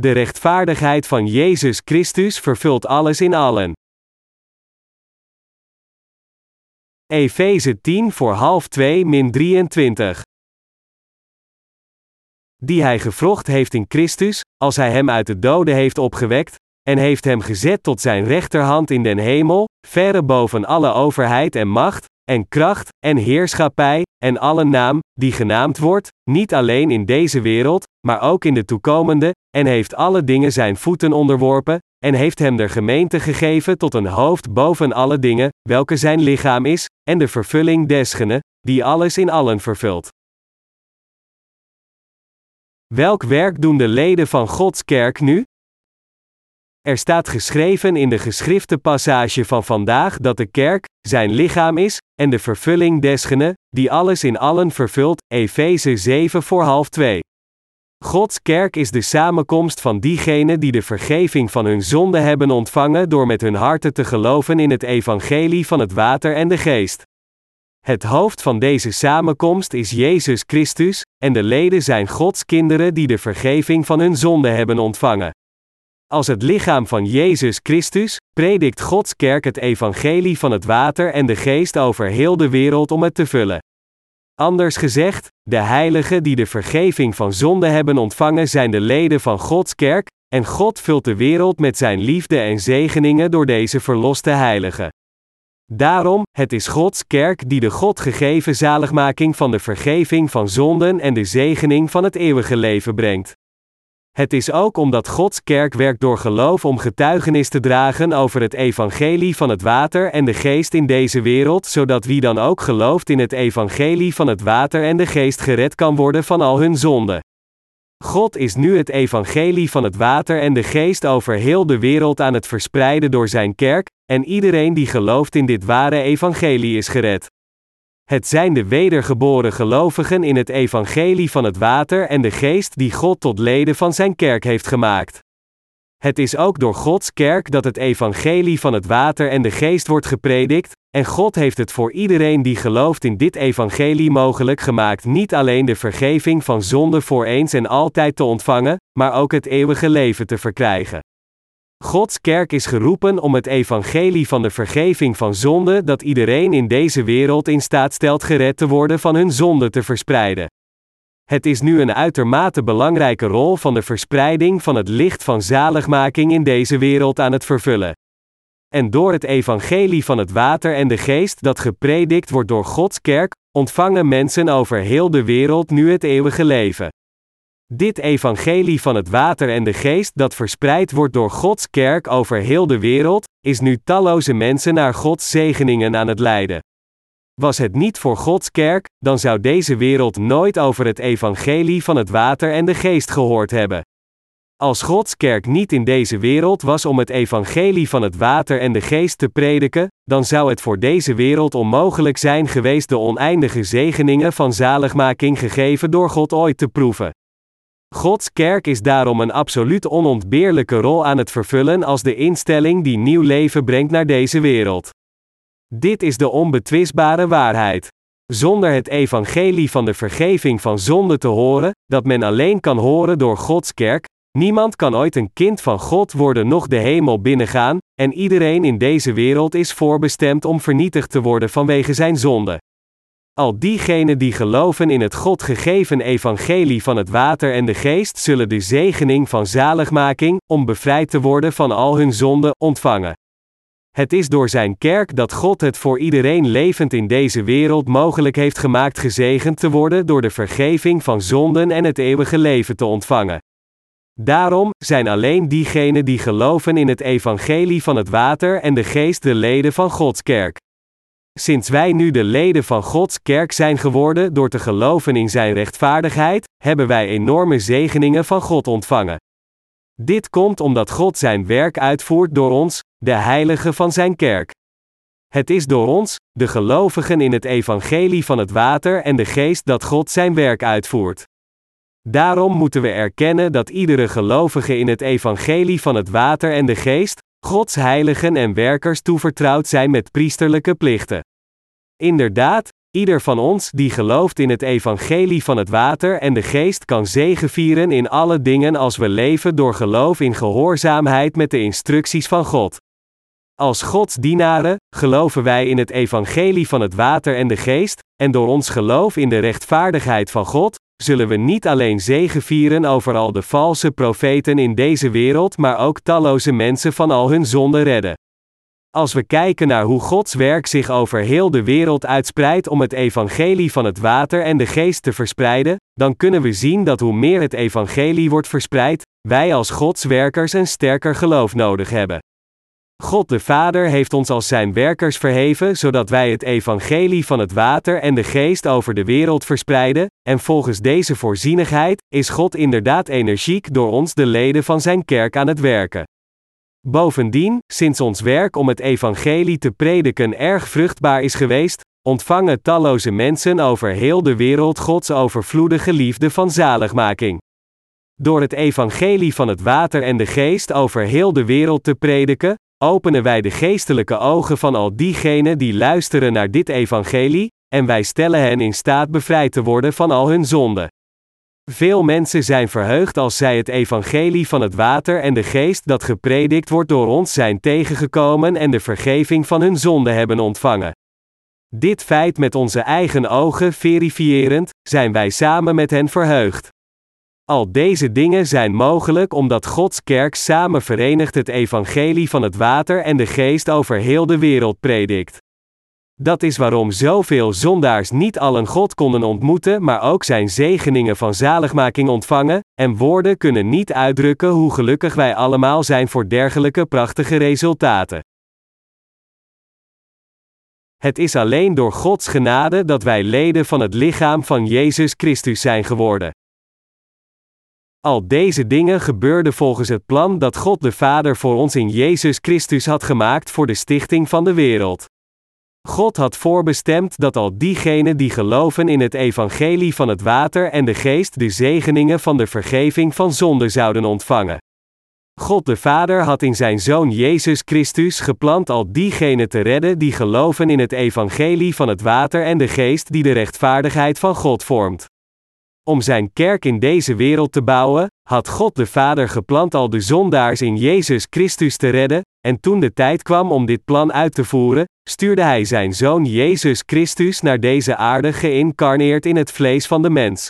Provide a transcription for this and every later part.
De rechtvaardigheid van Jezus Christus vervult alles in allen. Efeze 10 voor half 2 min 23. Die hij gevrocht heeft in Christus, als hij hem uit de doden heeft opgewekt, en heeft hem gezet tot zijn rechterhand in den hemel, verre boven alle overheid en macht, en kracht, en heerschappij, en alle naam, die genaamd wordt, niet alleen in deze wereld, maar ook in de toekomende, en heeft alle dingen zijn voeten onderworpen, en heeft hem der gemeente gegeven tot een hoofd boven alle dingen, welke zijn lichaam is, en de vervulling desgene, die alles in allen vervult. Welk werk doen de leden van Gods kerk nu? Er staat geschreven in de geschrifte passage van vandaag dat de kerk zijn lichaam is, en de vervulling desgene, die alles in allen vervult, Efeze 7 voor half 2. Gods kerk is de samenkomst van diegenen die de vergeving van hun zonde hebben ontvangen door met hun harten te geloven in het evangelie van het water en de geest. Het hoofd van deze samenkomst is Jezus Christus, en de leden zijn Gods kinderen die de vergeving van hun zonde hebben ontvangen. Als het lichaam van Jezus Christus, predikt Gods kerk het evangelie van het water en de geest over heel de wereld om het te vullen. Anders gezegd, de heiligen die de vergeving van zonde hebben ontvangen zijn de leden van Gods kerk, en God vult de wereld met zijn liefde en zegeningen door deze verloste heiligen. Daarom, het is Gods kerk die de God gegeven zaligmaking van de vergeving van zonden en de zegening van het eeuwige leven brengt. Het is ook omdat Gods kerk werkt door geloof om getuigenis te dragen over het evangelie van het water en de geest in deze wereld, zodat wie dan ook gelooft in het evangelie van het water en de geest gered kan worden van al hun zonden. God is nu het evangelie van het water en de geest over heel de wereld aan het verspreiden door zijn kerk, en iedereen die gelooft in dit ware evangelie is gered. Het zijn de wedergeboren gelovigen in het evangelie van het water en de geest die God tot leden van zijn kerk heeft gemaakt. Het is ook door Gods kerk dat het evangelie van het water en de geest wordt gepredikt, en God heeft het voor iedereen die gelooft in dit evangelie mogelijk gemaakt niet alleen de vergeving van zonde voor eens en altijd te ontvangen, maar ook het eeuwige leven te verkrijgen. Gods kerk is geroepen om het evangelie van de vergeving van zonde dat iedereen in deze wereld in staat stelt gered te worden van hun zonde te verspreiden. Het is nu een uitermate belangrijke rol van de verspreiding van het licht van zaligmaking in deze wereld aan het vervullen. En door het evangelie van het water en de geest dat gepredikt wordt door Gods kerk, ontvangen mensen over heel de wereld nu het eeuwige leven. Dit evangelie van het water en de geest dat verspreid wordt door Gods kerk over heel de wereld, is nu talloze mensen naar Gods zegeningen aan het leiden. Was het niet voor Gods kerk, dan zou deze wereld nooit over het evangelie van het water en de geest gehoord hebben. Als Gods kerk niet in deze wereld was om het evangelie van het water en de geest te prediken, dan zou het voor deze wereld onmogelijk zijn geweest de oneindige zegeningen van zaligmaking gegeven door God ooit te proeven. Gods kerk is daarom een absoluut onontbeerlijke rol aan het vervullen als de instelling die nieuw leven brengt naar deze wereld. Dit is de onbetwistbare waarheid. Zonder het evangelie van de vergeving van zonde te horen, dat men alleen kan horen door Gods kerk, niemand kan ooit een kind van God worden nog de hemel binnengaan, en iedereen in deze wereld is voorbestemd om vernietigd te worden vanwege zijn zonde. Al diegenen die geloven in het God gegeven evangelie van het water en de geest zullen de zegening van zaligmaking, om bevrijd te worden van al hun zonden, ontvangen. Het is door zijn kerk dat God het voor iedereen levend in deze wereld mogelijk heeft gemaakt gezegend te worden door de vergeving van zonden en het eeuwige leven te ontvangen. Daarom zijn alleen diegenen die geloven in het evangelie van het water en de geest de leden van Gods kerk. Sinds wij nu de leden van Gods kerk zijn geworden door te geloven in Zijn rechtvaardigheid, hebben wij enorme zegeningen van God ontvangen. Dit komt omdat God Zijn werk uitvoert door ons, de heiligen van Zijn kerk. Het is door ons, de gelovigen in het evangelie van het water en de geest dat God Zijn werk uitvoert. Daarom moeten we erkennen dat iedere gelovige in het evangelie van het water en de geest, Gods heiligen en werkers toevertrouwd zijn met priesterlijke plichten. Inderdaad, Ieder van ons die gelooft in het evangelie van het water en de geest kan zegevieren in alle dingen als we leven door geloof in gehoorzaamheid met de instructies van God. Als Gods dienaren geloven wij in het evangelie van het water en de geest, en door ons geloof in de rechtvaardigheid van God, zullen we niet alleen zegevieren over al de valse profeten in deze wereld, maar ook talloze mensen van al hun zonden redden. Als we kijken naar hoe Gods werk zich over heel de wereld uitspreidt om het evangelie van het water en de geest te verspreiden, dan kunnen we zien dat hoe meer het evangelie wordt verspreid, wij als Gods werkers een sterker geloof nodig hebben. God de Vader heeft ons als zijn werkers verheven, zodat wij het evangelie van het water en de geest over de wereld verspreiden, en volgens deze voorzienigheid is God inderdaad energiek door ons de leden van zijn kerk aan het werken. Bovendien, sinds ons werk om het evangelie te prediken erg vruchtbaar is geweest, ontvangen talloze mensen over heel de wereld Gods overvloedige liefde van zaligmaking. Door het evangelie van het water en de geest over heel de wereld te prediken, openen wij de geestelijke ogen van al diegenen die luisteren naar dit evangelie, en wij stellen hen in staat bevrijd te worden van al hun zonden. Veel mensen zijn verheugd als zij het evangelie van het water en de geest dat gepredikt wordt door ons zijn tegengekomen en de vergeving van hun zonden hebben ontvangen. Dit feit met onze eigen ogen verifierend, zijn wij samen met hen verheugd. Al deze dingen zijn mogelijk omdat Gods kerk samen verenigd het evangelie van het water en de geest over heel de wereld predikt. Dat is waarom zoveel zondaars niet allen God konden ontmoeten, maar ook zijn zegeningen van zaligmaking ontvangen, en woorden kunnen niet uitdrukken hoe gelukkig wij allemaal zijn voor dergelijke prachtige resultaten. Het is alleen door Gods genade dat wij leden van het lichaam van Jezus Christus zijn geworden. Al deze dingen gebeurden volgens het plan dat God de Vader voor ons in Jezus Christus had gemaakt voor de stichting van de wereld. God had voorbestemd dat al diegenen die geloven in het evangelie van het water en de geest de zegeningen van de vergeving van zonde zouden ontvangen. God de Vader had in zijn Zoon Jezus Christus gepland al diegenen te redden die geloven in het evangelie van het water en de geest die de rechtvaardigheid van God vormt. Om zijn kerk in deze wereld te bouwen, had God de Vader gepland al de zondaars in Jezus Christus te redden, en toen de tijd kwam om dit plan uit te voeren, stuurde Hij zijn Zoon Jezus Christus naar deze aarde geïncarneerd in het vlees van de mens.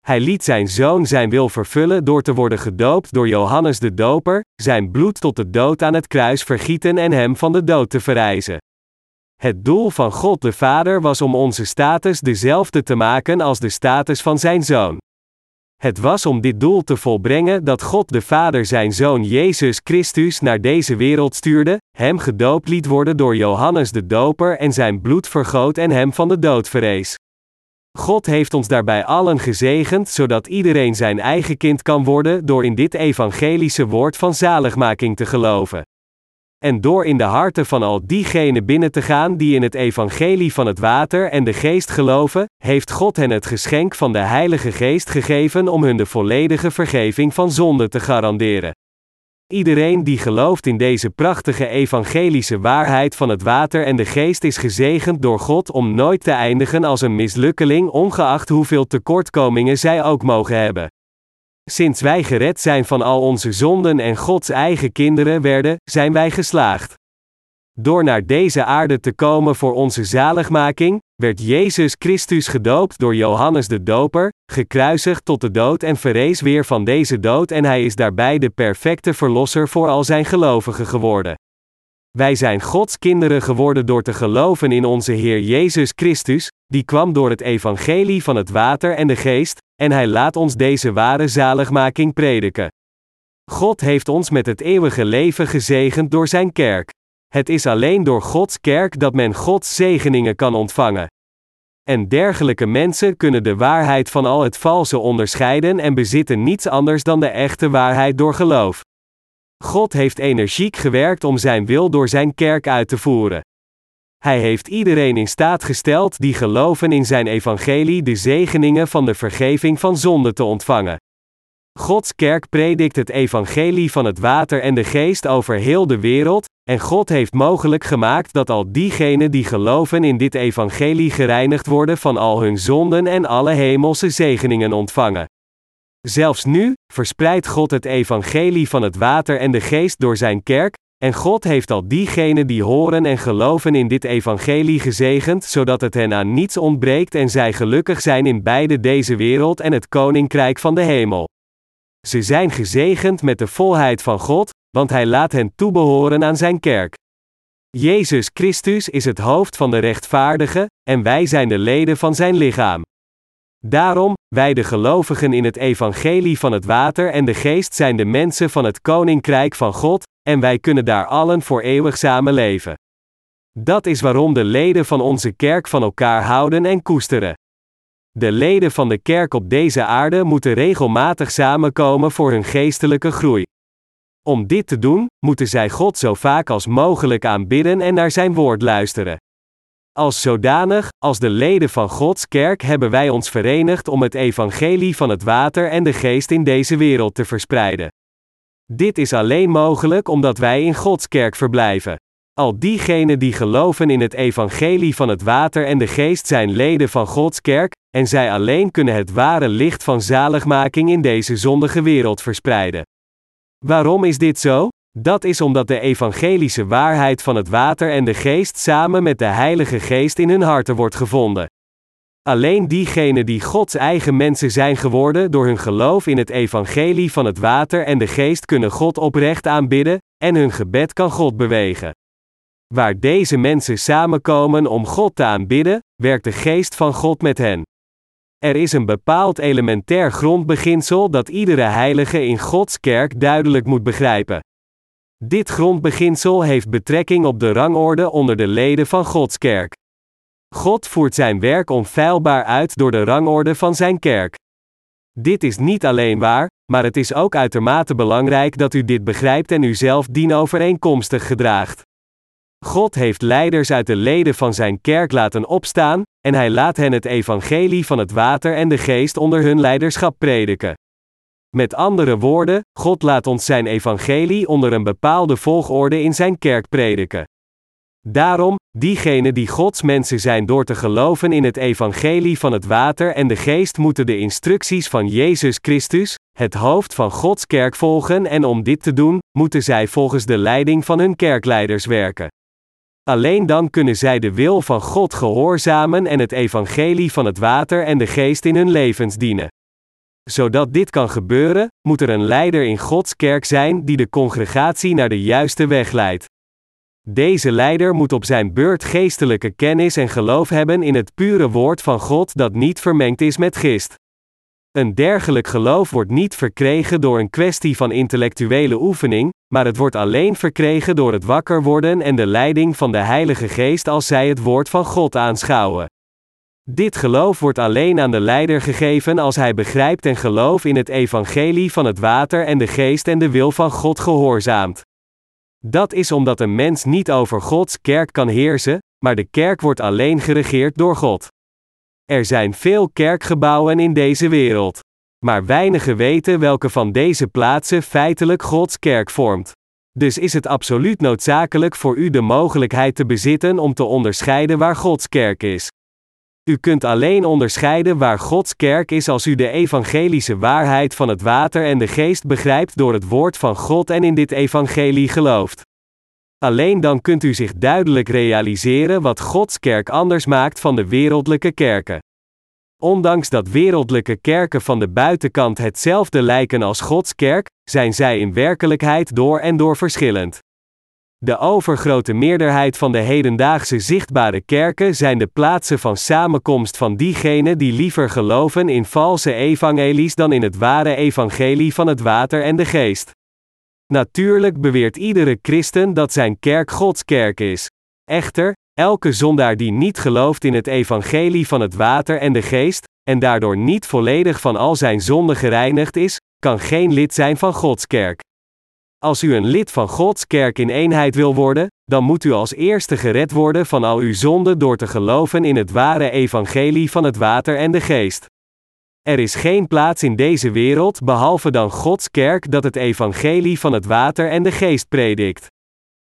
Hij liet zijn Zoon zijn wil vervullen door te worden gedoopt door Johannes de Doper, zijn bloed tot de dood aan het kruis vergieten en hem van de dood te verrijzen. Het doel van God de Vader was om onze status dezelfde te maken als de status van zijn Zoon. Het was om dit doel te volbrengen dat God de Vader zijn Zoon Jezus Christus naar deze wereld stuurde, hem gedoopt liet worden door Johannes de Doper en zijn bloed vergoot en hem van de dood verrees. God heeft ons daarbij allen gezegend zodat iedereen zijn eigen kind kan worden door in dit evangelische woord van zaligmaking te geloven. En door in de harten van al diegenen binnen te gaan die in het evangelie van het water en de geest geloven, heeft God hen het geschenk van de Heilige Geest gegeven om hun de volledige vergeving van zonde te garanderen. Iedereen die gelooft in deze prachtige evangelische waarheid van het water en de geest is gezegend door God om nooit te eindigen als een mislukkeling, ongeacht hoeveel tekortkomingen zij ook mogen hebben. Sinds wij gered zijn van al onze zonden en Gods eigen kinderen werden, zijn wij geslaagd. Door naar deze aarde te komen voor onze zaligmaking, werd Jezus Christus gedoopt door Johannes de Doper, gekruisigd tot de dood en verrees weer van deze dood en hij is daarbij de perfecte verlosser voor al zijn gelovigen geworden. Wij zijn Gods kinderen geworden door te geloven in onze Heer Jezus Christus, die kwam door het evangelie van het water en de geest, en hij laat ons deze ware zaligmaking prediken. God heeft ons met het eeuwige leven gezegend door zijn kerk. Het is alleen door Gods kerk dat men Gods zegeningen kan ontvangen. En dergelijke mensen kunnen de waarheid van al het valse onderscheiden en bezitten niets anders dan de echte waarheid door geloof. God heeft energiek gewerkt om zijn wil door zijn kerk uit te voeren. Hij heeft iedereen in staat gesteld die geloven in zijn evangelie de zegeningen van de vergeving van zonde te ontvangen. Gods kerk predikt het evangelie van het water en de geest over heel de wereld, en God heeft mogelijk gemaakt dat al diegenen die geloven in dit evangelie gereinigd worden van al hun zonden en alle hemelse zegeningen ontvangen. Zelfs nu verspreidt God het evangelie van het water en de geest door zijn kerk, en God heeft al diegenen die horen en geloven in dit evangelie gezegend, zodat het hen aan niets ontbreekt en zij gelukkig zijn in beide deze wereld en het koninkrijk van de hemel. Ze zijn gezegend met de volheid van God, want Hij laat hen toebehoren aan Zijn kerk. Jezus Christus is het hoofd van de rechtvaardige, en wij zijn de leden van Zijn lichaam. Daarom, wij de gelovigen in het evangelie van het water en de geest zijn de mensen van het koninkrijk van God, en wij kunnen daar allen voor eeuwig samen leven. Dat is waarom de leden van onze kerk van elkaar houden en koesteren. De leden van de kerk op deze aarde moeten regelmatig samenkomen voor hun geestelijke groei. Om dit te doen, moeten zij God zo vaak als mogelijk aanbidden en naar zijn woord luisteren. Als zodanig, als de leden van Gods kerk hebben wij ons verenigd om het evangelie van het water en de geest in deze wereld te verspreiden. Dit is alleen mogelijk omdat wij in Gods kerk verblijven. Al diegenen die geloven in het evangelie van het water en de geest zijn leden van Gods kerk, en zij alleen kunnen het ware licht van zaligmaking in deze zondige wereld verspreiden. Waarom is dit zo? Dat is omdat de evangelische waarheid van het water en de geest samen met de Heilige Geest in hun harten wordt gevonden. Alleen diegenen die Gods eigen mensen zijn geworden door hun geloof in het evangelie van het water en de geest kunnen God oprecht aanbidden, en hun gebed kan God bewegen. Waar deze mensen samenkomen om God te aanbidden, werkt de geest van God met hen. Er is een bepaald elementair grondbeginsel dat iedere heilige in Gods kerk duidelijk moet begrijpen. Dit grondbeginsel heeft betrekking op de rangorde onder de leden van Gods kerk. God voert zijn werk onfeilbaar uit door de rangorde van zijn kerk. Dit is niet alleen waar, maar het is ook uitermate belangrijk dat u dit begrijpt en uzelf dienovereenkomstig gedraagt. God heeft leiders uit de leden van zijn kerk laten opstaan, en hij laat hen het evangelie van het water en de geest onder hun leiderschap prediken. Met andere woorden, God laat ons zijn evangelie onder een bepaalde volgorde in zijn kerk prediken. Daarom, diegenen die Gods mensen zijn door te geloven in het evangelie van het water en de geest moeten de instructies van Jezus Christus, het hoofd van Gods kerk volgen en om dit te doen, moeten zij volgens de leiding van hun kerkleiders werken. Alleen dan kunnen zij de wil van God gehoorzamen en het evangelie van het water en de geest in hun levens dienen. Zodat dit kan gebeuren, moet er een leider in Gods kerk zijn die de congregatie naar de juiste weg leidt. Deze leider moet op zijn beurt geestelijke kennis en geloof hebben in het pure woord van God dat niet vermengd is met gist. Een dergelijk geloof wordt niet verkregen door een kwestie van intellectuele oefening, maar het wordt alleen verkregen door het wakker worden en de leiding van de Heilige Geest als zij het woord van God aanschouwen. Dit geloof wordt alleen aan de leider gegeven als hij begrijpt en gelooft in het evangelie van het water en de geest en de wil van God gehoorzaamt. Dat is omdat een mens niet over Gods kerk kan heersen, maar de kerk wordt alleen geregeerd door God. Er zijn veel kerkgebouwen in deze wereld. Maar weinigen weten welke van deze plaatsen feitelijk Gods kerk vormt. Dus is het absoluut noodzakelijk voor u de mogelijkheid te bezitten om te onderscheiden waar Gods kerk is. U kunt alleen onderscheiden waar Gods kerk is als u de evangelische waarheid van het water en de geest begrijpt door het woord van God en in dit evangelie gelooft. Alleen dan kunt u zich duidelijk realiseren wat Gods kerk anders maakt van de wereldlijke kerken. Ondanks dat wereldlijke kerken van de buitenkant hetzelfde lijken als Gods kerk, zijn zij in werkelijkheid door en door verschillend. De overgrote meerderheid van de hedendaagse zichtbare kerken zijn de plaatsen van samenkomst van diegenen die liever geloven in valse evangelies dan in het ware evangelie van het water en de geest. Natuurlijk beweert iedere christen dat zijn kerk Gods kerk is. Echter, elke zondaar die niet gelooft in het evangelie van het water en de geest, en daardoor niet volledig van al zijn zonden gereinigd is, kan geen lid zijn van Gods kerk. Als u een lid van Gods kerk in eenheid wil worden, dan moet u als eerste gered worden van al uw zonden door te geloven in het ware evangelie van het water en de geest. Er is geen plaats in deze wereld behalve dan Gods kerk dat het evangelie van het water en de geest predikt.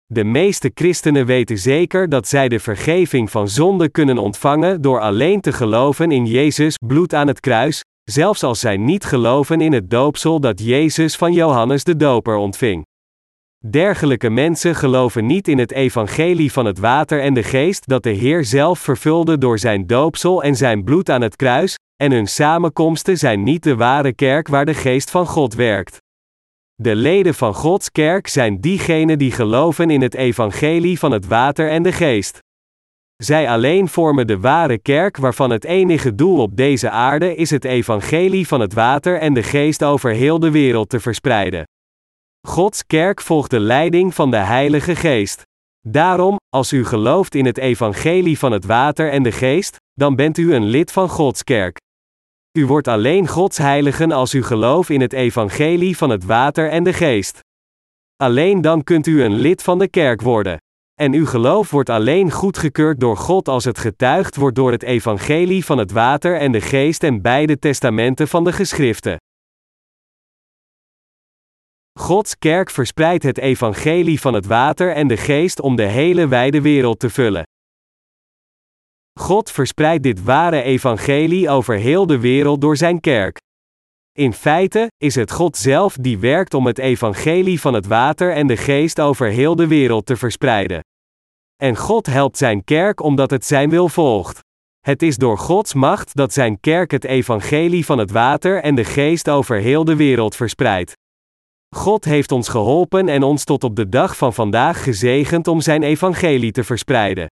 De meeste christenen weten zeker dat zij de vergeving van zonde kunnen ontvangen door alleen te geloven in Jezus' bloed aan het kruis, zelfs als zij niet geloven in het doopsel dat Jezus van Johannes de Doper ontving. Dergelijke mensen geloven niet in het evangelie van het water en de geest dat de Heer zelf vervulde door zijn doopsel en zijn bloed aan het kruis, en hun samenkomsten zijn niet de ware kerk waar de geest van God werkt. De leden van Gods kerk zijn diegenen die geloven in het evangelie van het water en de geest. Zij alleen vormen de ware kerk waarvan het enige doel op deze aarde is het evangelie van het water en de geest over heel de wereld te verspreiden. Gods kerk volgt de leiding van de Heilige Geest. Daarom, als u gelooft in het evangelie van het water en de geest, dan bent u een lid van Gods kerk. U wordt alleen Gods heiligen als u gelooft in het evangelie van het water en de geest. Alleen dan kunt u een lid van de kerk worden. En uw geloof wordt alleen goedgekeurd door God als het getuigd wordt door het evangelie van het water en de geest en beide testamenten van de geschriften. Gods kerk verspreidt het evangelie van het water en de geest om de hele wijde wereld te vullen. God verspreidt dit ware evangelie over heel de wereld door zijn kerk. In feite is het God zelf die werkt om het evangelie van het water en de geest over heel de wereld te verspreiden. En God helpt zijn kerk omdat het zijn wil volgt. Het is door Gods macht dat zijn kerk het evangelie van het water en de geest over heel de wereld verspreidt. God heeft ons geholpen en ons tot op de dag van vandaag gezegend om zijn evangelie te verspreiden.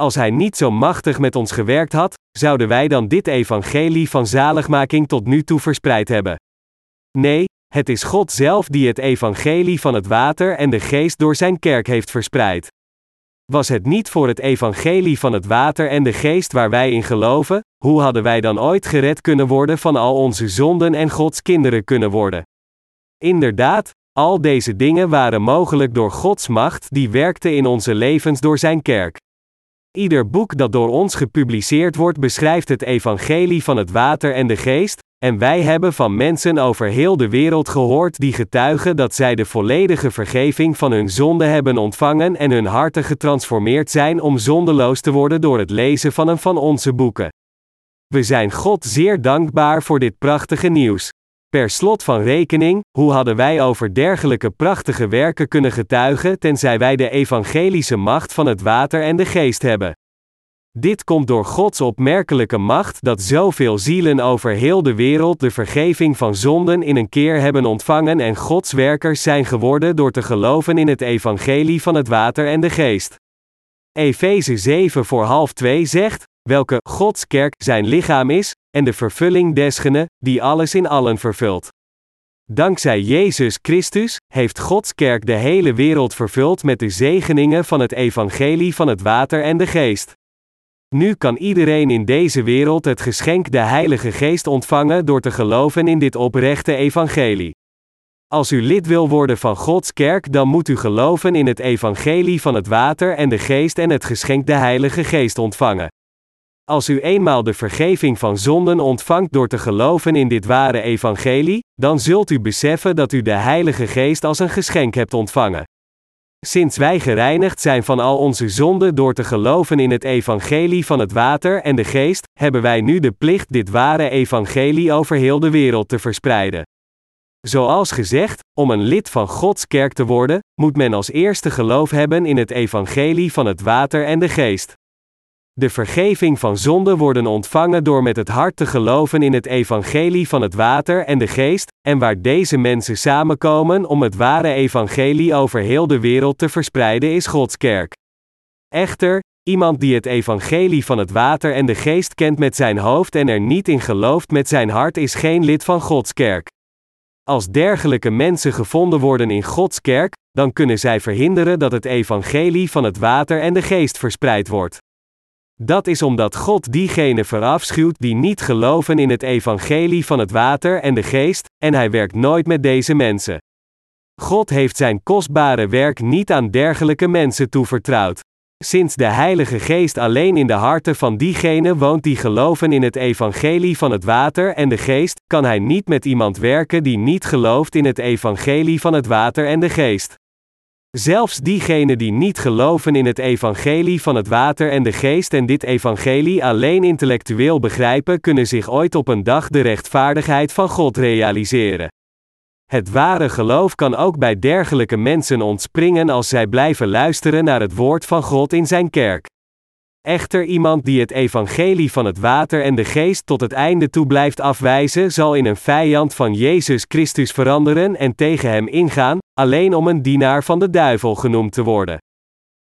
Als Hij niet zo machtig met ons gewerkt had, zouden wij dan dit evangelie van zaligmaking tot nu toe verspreid hebben. Nee, het is God zelf die het evangelie van het water en de geest door zijn kerk heeft verspreid. Was het niet voor het evangelie van het water en de geest waar wij in geloven, hoe hadden wij dan ooit gered kunnen worden van al onze zonden en Gods kinderen kunnen worden? Inderdaad, al deze dingen waren mogelijk door Gods macht die werkte in onze levens door zijn kerk. Ieder boek dat door ons gepubliceerd wordt beschrijft het evangelie van het water en de geest, en wij hebben van mensen over heel de wereld gehoord die getuigen dat zij de volledige vergeving van hun zonde hebben ontvangen en hun harten getransformeerd zijn om zondeloos te worden door het lezen van een van onze boeken. We zijn God zeer dankbaar voor dit prachtige nieuws. Per slot van rekening, hoe hadden wij over dergelijke prachtige werken kunnen getuigen tenzij wij de evangelische macht van het water en de geest hebben? Dit komt door Gods opmerkelijke macht dat zoveel zielen over heel de wereld de vergeving van zonden in een keer hebben ontvangen en Gods werkers zijn geworden door te geloven in het evangelie van het water en de geest. Efeze 7 voor half 2 zegt, welke Gods kerk zijn lichaam is, en de vervulling desgene, die alles in allen vervult. Dankzij Jezus Christus heeft Gods kerk de hele wereld vervuld met de zegeningen van het evangelie van het water en de geest. Nu kan iedereen in deze wereld het geschenk de Heilige Geest ontvangen door te geloven in dit oprechte evangelie. Als u lid wil worden van Gods kerk, dan moet u geloven in het evangelie van het water en de geest en het geschenk de Heilige Geest ontvangen. Als u eenmaal de vergeving van zonden ontvangt door te geloven in dit ware evangelie, dan zult u beseffen dat u de Heilige Geest als een geschenk hebt ontvangen. Sinds wij gereinigd zijn van al onze zonden door te geloven in het evangelie van het water en de geest, hebben wij nu de plicht dit ware evangelie over heel de wereld te verspreiden. Zoals gezegd, om een lid van Gods kerk te worden, moet men als eerste geloof hebben in het evangelie van het water en de geest. De vergeving van zonden worden ontvangen door met het hart te geloven in het evangelie van het water en de geest, en waar deze mensen samenkomen om het ware evangelie over heel de wereld te verspreiden is Gods kerk. Echter, iemand die het evangelie van het water en de geest kent met zijn hoofd en er niet in gelooft met zijn hart is geen lid van Gods kerk. Als dergelijke mensen gevonden worden in Gods kerk, dan kunnen zij verhinderen dat het evangelie van het water en de geest verspreid wordt. Dat is omdat God diegenen verafschuwt die niet geloven in het evangelie van het water en de geest, en hij werkt nooit met deze mensen. God heeft zijn kostbare werk niet aan dergelijke mensen toevertrouwd. Sinds de Heilige Geest alleen in de harten van diegenen woont die geloven in het evangelie van het water en de geest, kan hij niet met iemand werken die niet gelooft in het evangelie van het water en de geest. Zelfs diegenen die niet geloven in het evangelie van het water en de geest en dit evangelie alleen intellectueel begrijpen, kunnen zich ooit op een dag de rechtvaardigheid van God realiseren. Het ware geloof kan ook bij dergelijke mensen ontspringen als zij blijven luisteren naar het woord van God in zijn kerk. Echter iemand die het evangelie van het water en de geest tot het einde toe blijft afwijzen, zal in een vijand van Jezus Christus veranderen en tegen hem ingaan, alleen om een dienaar van de duivel genoemd te worden.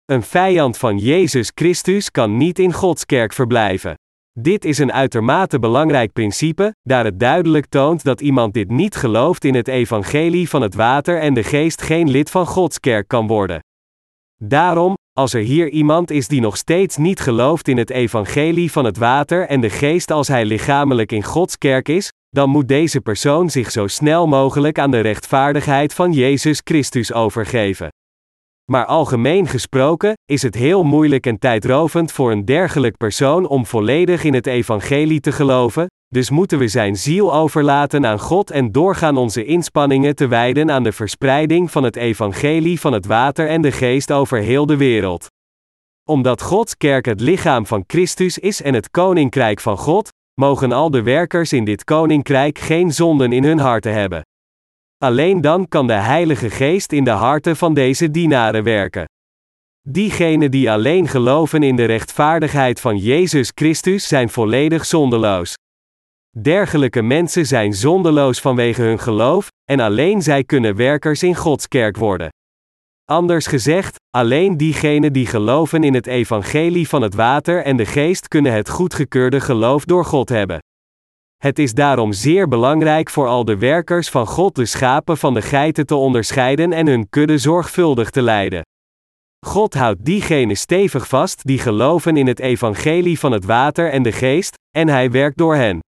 Een vijand van Jezus Christus kan niet in Gods kerk verblijven. Dit is een uitermate belangrijk principe, daar het duidelijk toont dat iemand dit niet gelooft in het evangelie van het water en de geest geen lid van Gods kerk kan worden. Daarom, als er hier iemand is die nog steeds niet gelooft in het evangelie van het water en de geest als hij lichamelijk in Gods kerk is, dan moet deze persoon zich zo snel mogelijk aan de rechtvaardigheid van Jezus Christus overgeven. Maar algemeen gesproken, is het heel moeilijk en tijdrovend voor een dergelijk persoon om volledig in het evangelie te geloven, dus moeten we zijn ziel overlaten aan God en doorgaan onze inspanningen te wijden aan de verspreiding van het evangelie van het water en de geest over heel de wereld. Omdat Gods kerk het lichaam van Christus is en het koninkrijk van God, mogen al de werkers in dit koninkrijk geen zonden in hun harten hebben. Alleen dan kan de Heilige Geest in de harten van deze dienaren werken. Diegenen die alleen geloven in de rechtvaardigheid van Jezus Christus zijn volledig zondeloos. Dergelijke mensen zijn zondeloos vanwege hun geloof, en alleen zij kunnen werkers in Gods kerk worden. Anders gezegd, alleen diegenen die geloven in het evangelie van het water en de geest kunnen het goedgekeurde geloof door God hebben. Het is daarom zeer belangrijk voor al de werkers van God de schapen van de geiten te onderscheiden en hun kudde zorgvuldig te leiden. God houdt diegenen stevig vast die geloven in het evangelie van het water en de geest, en hij werkt door hen.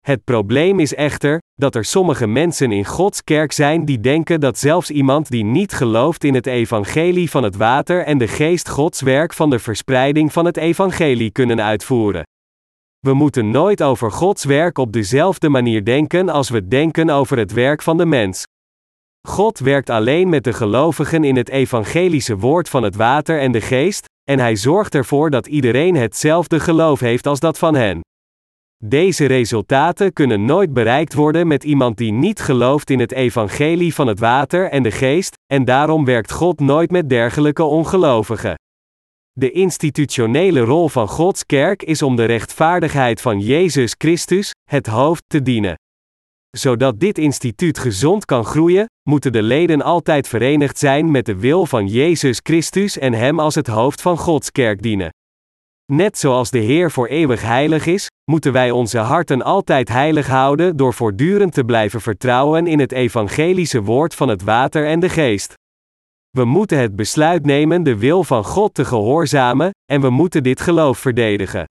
Het probleem is echter, dat er sommige mensen in Gods kerk zijn die denken dat zelfs iemand die niet gelooft in het evangelie van het water en de geest Gods werk van de verspreiding van het evangelie kunnen uitvoeren. We moeten nooit over Gods werk op dezelfde manier denken als we denken over het werk van de mens. God werkt alleen met de gelovigen in het evangelische woord van het water en de geest, en hij zorgt ervoor dat iedereen hetzelfde geloof heeft als dat van hen. Deze resultaten kunnen nooit bereikt worden met iemand die niet gelooft in het evangelie van het water en de geest, en daarom werkt God nooit met dergelijke ongelovigen. De institutionele rol van Gods kerk is om de rechtvaardigheid van Jezus Christus, het hoofd, te dienen. Zodat dit instituut gezond kan groeien, moeten de leden altijd verenigd zijn met de wil van Jezus Christus en Hem als het hoofd van Gods kerk dienen. Net zoals de Heer voor eeuwig heilig is, moeten wij onze harten altijd heilig houden door voortdurend te blijven vertrouwen in het evangelische woord van het water en de geest. We moeten het besluit nemen de wil van God te gehoorzamen, en we moeten dit geloof verdedigen.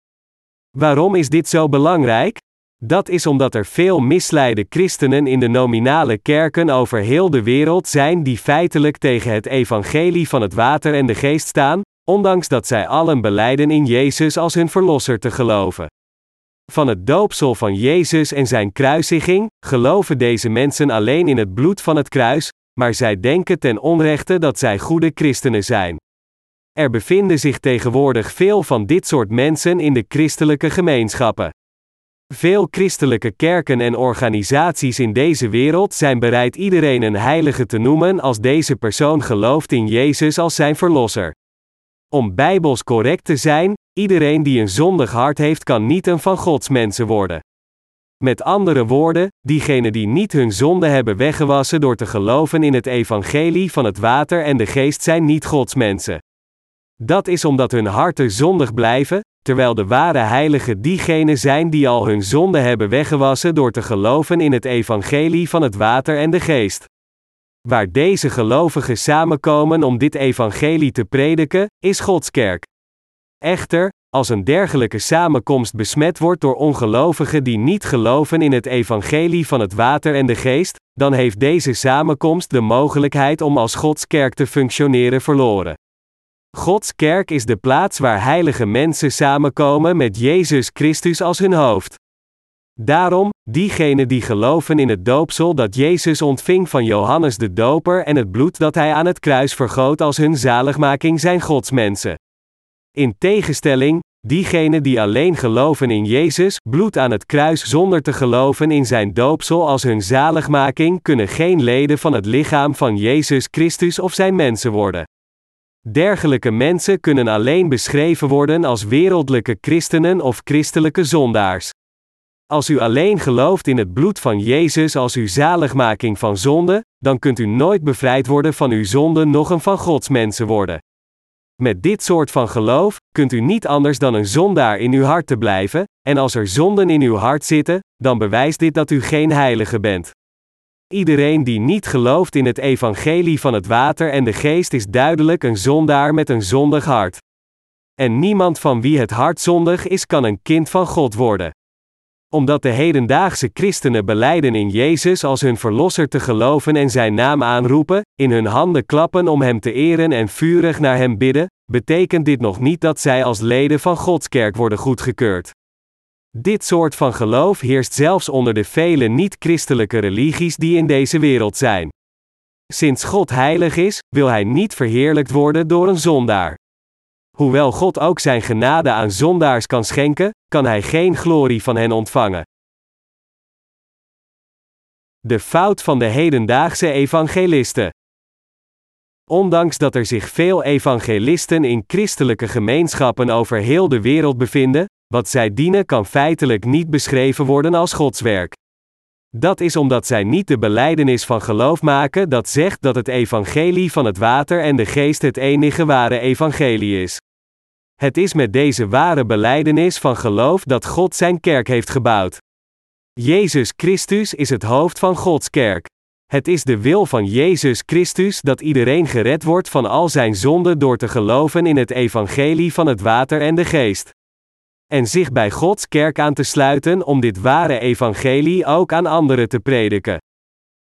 Waarom is dit zo belangrijk? Dat is omdat er veel misleide christenen in de nominale kerken over heel de wereld zijn die feitelijk tegen het evangelie van het water en de geest staan, ondanks dat zij allen beleiden in Jezus als hun verlosser te geloven. Van het doopsel van Jezus en zijn kruisiging, geloven deze mensen alleen in het bloed van het kruis, maar zij denken ten onrechte dat zij goede christenen zijn. Er bevinden zich tegenwoordig veel van dit soort mensen in de christelijke gemeenschappen. Veel christelijke kerken en organisaties in deze wereld zijn bereid iedereen een heilige te noemen als deze persoon gelooft in Jezus als zijn verlosser. Om bijbels correct te zijn, iedereen die een zondig hart heeft kan niet een van Gods mensen worden. Met andere woorden, diegenen die niet hun zonde hebben weggewassen door te geloven in het evangelie van het water en de geest zijn niet Gods mensen. Dat is omdat hun harten zondig blijven, terwijl de ware heiligen diegenen zijn die al hun zonde hebben weggewassen door te geloven in het evangelie van het water en de geest. Waar deze gelovigen samenkomen om dit evangelie te prediken, is Gods kerk. Echter, als een dergelijke samenkomst besmet wordt door ongelovigen die niet geloven in het evangelie van het water en de geest, dan heeft deze samenkomst de mogelijkheid om als Gods kerk te functioneren verloren. Gods kerk is de plaats waar heilige mensen samenkomen met Jezus Christus als hun hoofd. Daarom, diegenen die geloven in het doopsel dat Jezus ontving van Johannes de Doper en het bloed dat hij aan het kruis vergoot als hun zaligmaking zijn godsmensen. In tegenstelling, diegenen die alleen geloven in Jezus, bloed aan het kruis zonder te geloven in zijn doopsel als hun zaligmaking, kunnen geen leden van het lichaam van Jezus Christus of zijn mensen worden. Dergelijke mensen kunnen alleen beschreven worden als wereldlijke christenen of christelijke zondaars. Als u alleen gelooft in het bloed van Jezus als uw zaligmaking van zonde, dan kunt u nooit bevrijd worden van uw zonde nog een van Gods mensen worden. Met dit soort van geloof kunt u niet anders dan een zondaar in uw hart te blijven, en als er zonden in uw hart zitten, dan bewijst dit dat u geen heilige bent. Iedereen die niet gelooft in het evangelie van het water en de geest is duidelijk een zondaar met een zondig hart. En niemand van wie het hart zondig is, kan een kind van God worden omdat de hedendaagse christenen beleiden in Jezus als hun verlosser te geloven en zijn naam aanroepen, in hun handen klappen om hem te eren en vurig naar hem bidden, betekent dit nog niet dat zij als leden van Gods kerk worden goedgekeurd. Dit soort van geloof heerst zelfs onder de vele niet-christelijke religies die in deze wereld zijn. Sinds God heilig is, wil hij niet verheerlijkt worden door een zondaar. Hoewel God ook zijn genade aan zondaars kan schenken, kan hij geen glorie van hen ontvangen. De fout van de hedendaagse evangelisten. Ondanks dat er zich veel evangelisten in christelijke gemeenschappen over heel de wereld bevinden, wat zij dienen kan feitelijk niet beschreven worden als Gods werk. Dat is omdat zij niet de beleidenis van geloof maken dat zegt dat het evangelie van het water en de geest het enige ware evangelie is. Het is met deze ware beleidenis van geloof dat God zijn kerk heeft gebouwd. Jezus Christus is het hoofd van Gods kerk. Het is de wil van Jezus Christus dat iedereen gered wordt van al zijn zonden door te geloven in het evangelie van het water en de geest. En zich bij Gods kerk aan te sluiten om dit ware evangelie ook aan anderen te prediken.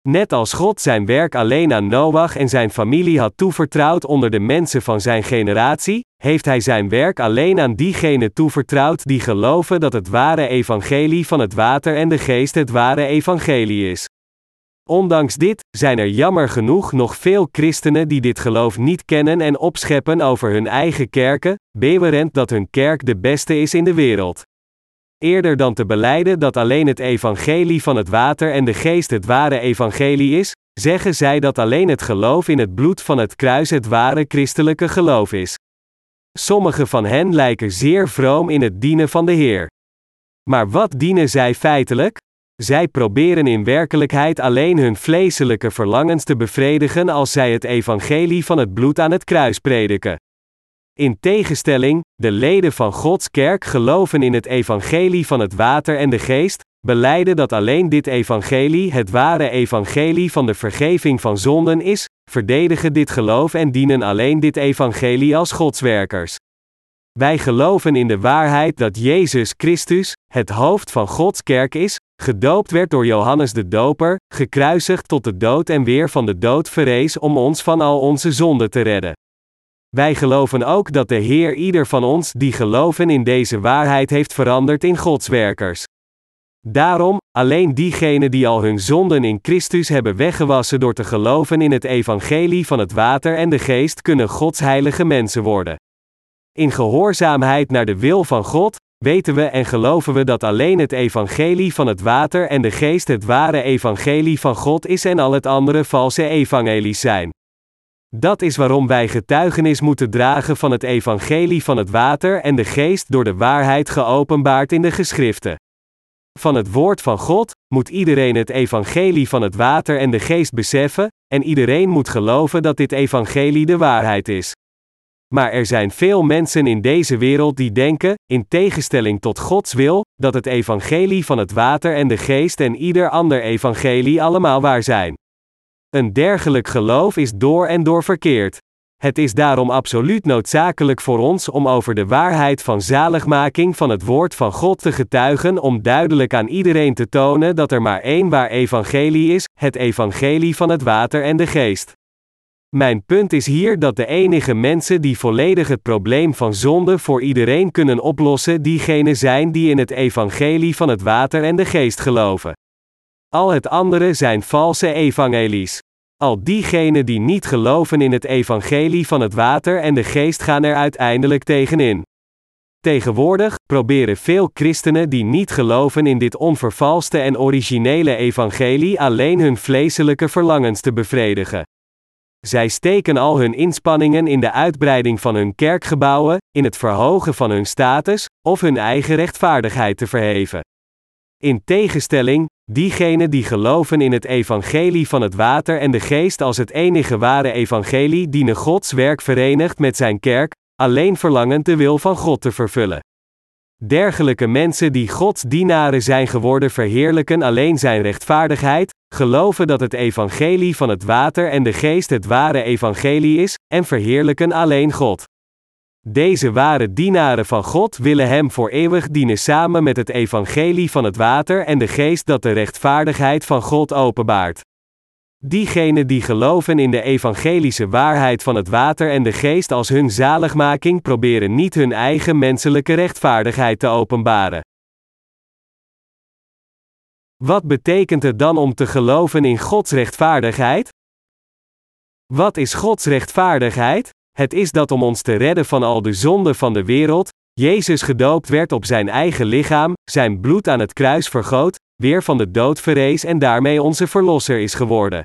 Net als God zijn werk alleen aan Noach en zijn familie had toevertrouwd onder de mensen van zijn generatie, heeft hij zijn werk alleen aan diegenen toevertrouwd die geloven dat het ware evangelie van het water en de geest het ware evangelie is. Ondanks dit, zijn er jammer genoeg nog veel christenen die dit geloof niet kennen en opscheppen over hun eigen kerken, bewerend dat hun kerk de beste is in de wereld. Eerder dan te beleiden dat alleen het evangelie van het water en de geest het ware evangelie is, zeggen zij dat alleen het geloof in het bloed van het kruis het ware christelijke geloof is. Sommige van hen lijken zeer vroom in het dienen van de Heer. Maar wat dienen zij feitelijk? Zij proberen in werkelijkheid alleen hun vleeselijke verlangens te bevredigen als zij het evangelie van het bloed aan het kruis prediken. In tegenstelling, de leden van Gods kerk geloven in het evangelie van het water en de geest, beleiden dat alleen dit evangelie het ware evangelie van de vergeving van zonden is, verdedigen dit geloof en dienen alleen dit evangelie als godswerkers. Wij geloven in de waarheid dat Jezus Christus, het hoofd van Gods kerk is, gedoopt werd door Johannes de Doper, gekruisigd tot de dood en weer van de dood verrees om ons van al onze zonden te redden. Wij geloven ook dat de Heer ieder van ons die geloven in deze waarheid heeft veranderd in Godswerkers. Daarom, alleen diegenen die al hun zonden in Christus hebben weggewassen door te geloven in het evangelie van het water en de geest kunnen Gods heilige mensen worden. In gehoorzaamheid naar de wil van God, weten we en geloven we dat alleen het evangelie van het water en de geest het ware evangelie van God is en al het andere valse evangelies zijn. Dat is waarom wij getuigenis moeten dragen van het evangelie van het water en de geest door de waarheid geopenbaard in de geschriften. Van het woord van God moet iedereen het evangelie van het water en de geest beseffen, en iedereen moet geloven dat dit evangelie de waarheid is. Maar er zijn veel mensen in deze wereld die denken, in tegenstelling tot Gods wil, dat het evangelie van het water en de geest en ieder ander evangelie allemaal waar zijn. Een dergelijk geloof is door en door verkeerd. Het is daarom absoluut noodzakelijk voor ons om over de waarheid van zaligmaking van het woord van God te getuigen om duidelijk aan iedereen te tonen dat er maar één waar evangelie is, het evangelie van het water en de geest. Mijn punt is hier dat de enige mensen die volledig het probleem van zonde voor iedereen kunnen oplossen, diegenen zijn die in het evangelie van het water en de geest geloven. Al het andere zijn valse evangelies. Al diegenen die niet geloven in het evangelie van het water en de geest gaan er uiteindelijk tegenin. Tegenwoordig proberen veel christenen die niet geloven in dit onvervalste en originele evangelie alleen hun vleeselijke verlangens te bevredigen. Zij steken al hun inspanningen in de uitbreiding van hun kerkgebouwen, in het verhogen van hun status, of hun eigen rechtvaardigheid te verheven. In tegenstelling, diegenen die geloven in het evangelie van het water en de geest als het enige ware evangelie dienen Gods werk verenigd met zijn kerk, alleen verlangend de wil van God te vervullen. Dergelijke mensen die Gods dienaren zijn geworden verheerlijken alleen zijn rechtvaardigheid, geloven dat het evangelie van het water en de geest het ware evangelie is, en verheerlijken alleen God. Deze ware dienaren van God willen Hem voor eeuwig dienen samen met het evangelie van het water en de geest dat de rechtvaardigheid van God openbaart. Diegenen die geloven in de evangelische waarheid van het water en de geest als hun zaligmaking proberen niet hun eigen menselijke rechtvaardigheid te openbaren. Wat betekent het dan om te geloven in Gods rechtvaardigheid? Wat is Gods rechtvaardigheid? Het is dat om ons te redden van al de zonden van de wereld, Jezus gedoopt werd op zijn eigen lichaam, zijn bloed aan het kruis vergoot, weer van de dood verrees en daarmee onze verlosser is geworden.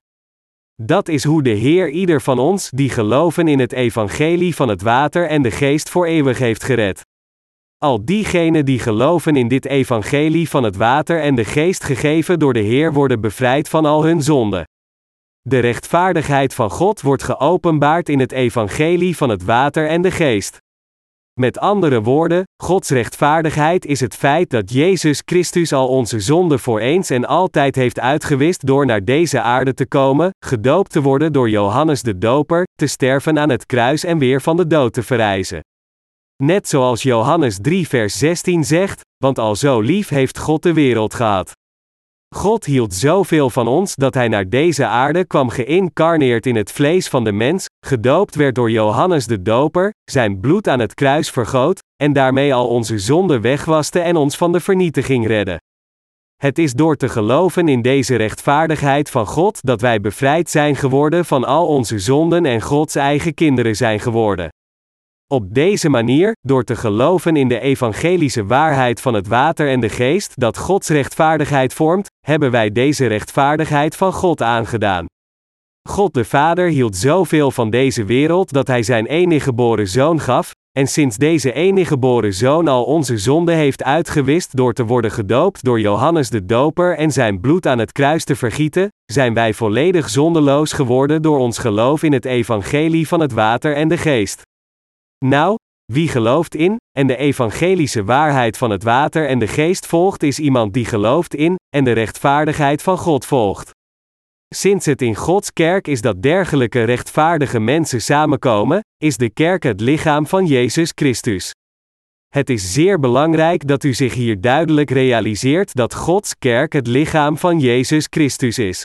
Dat is hoe de Heer ieder van ons die geloven in het evangelie van het water en de geest voor eeuwig heeft gered. Al diegenen die geloven in dit evangelie van het water en de geest gegeven door de Heer worden bevrijd van al hun zonden. De rechtvaardigheid van God wordt geopenbaard in het evangelie van het water en de geest. Met andere woorden, Gods rechtvaardigheid is het feit dat Jezus Christus al onze zonden voor eens en altijd heeft uitgewist door naar deze aarde te komen, gedoopt te worden door Johannes de Doper, te sterven aan het kruis en weer van de dood te verrijzen. Net zoals Johannes 3 vers 16 zegt, want al zo lief heeft God de wereld gehad. God hield zoveel van ons dat hij naar deze aarde kwam geïncarneerd in het vlees van de mens, gedoopt werd door Johannes de Doper, zijn bloed aan het kruis vergoot, en daarmee al onze zonden wegwaste en ons van de vernietiging redde. Het is door te geloven in deze rechtvaardigheid van God dat wij bevrijd zijn geworden van al onze zonden en Gods eigen kinderen zijn geworden. Op deze manier, door te geloven in de evangelische waarheid van het water en de geest dat Gods rechtvaardigheid vormt, hebben wij deze rechtvaardigheid van God aangedaan. God de Vader hield zoveel van deze wereld dat Hij zijn enige geboren zoon gaf, en sinds deze enige geboren zoon al onze zonde heeft uitgewist door te worden gedoopt door Johannes de Doper en zijn bloed aan het kruis te vergieten, zijn wij volledig zondeloos geworden door ons geloof in het evangelie van het water en de geest. Nou, wie gelooft in, en de evangelische waarheid van het water en de geest volgt, is iemand die gelooft in, en de rechtvaardigheid van God volgt. Sinds het in Gods kerk is dat dergelijke rechtvaardige mensen samenkomen, is de kerk het lichaam van Jezus Christus. Het is zeer belangrijk dat u zich hier duidelijk realiseert dat Gods kerk het lichaam van Jezus Christus is.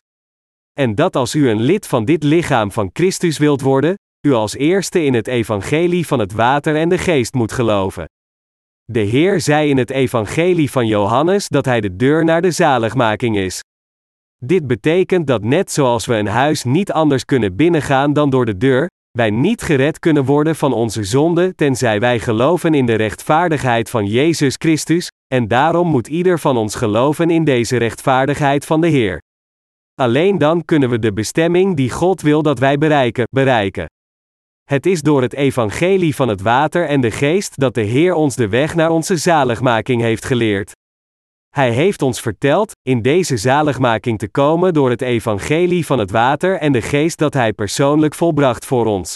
En dat als u een lid van dit lichaam van Christus wilt worden, u als eerste in het evangelie van het water en de geest moet geloven. De Heer zei in het evangelie van Johannes dat Hij de deur naar de zaligmaking is. Dit betekent dat net zoals we een huis niet anders kunnen binnengaan dan door de deur, wij niet gered kunnen worden van onze zonde tenzij wij geloven in de rechtvaardigheid van Jezus Christus, en daarom moet ieder van ons geloven in deze rechtvaardigheid van de Heer. Alleen dan kunnen we de bestemming die God wil dat wij bereiken, bereiken. Het is door het evangelie van het water en de geest dat de Heer ons de weg naar onze zaligmaking heeft geleerd. Hij heeft ons verteld, in deze zaligmaking te komen door het evangelie van het water en de geest dat Hij persoonlijk volbracht voor ons.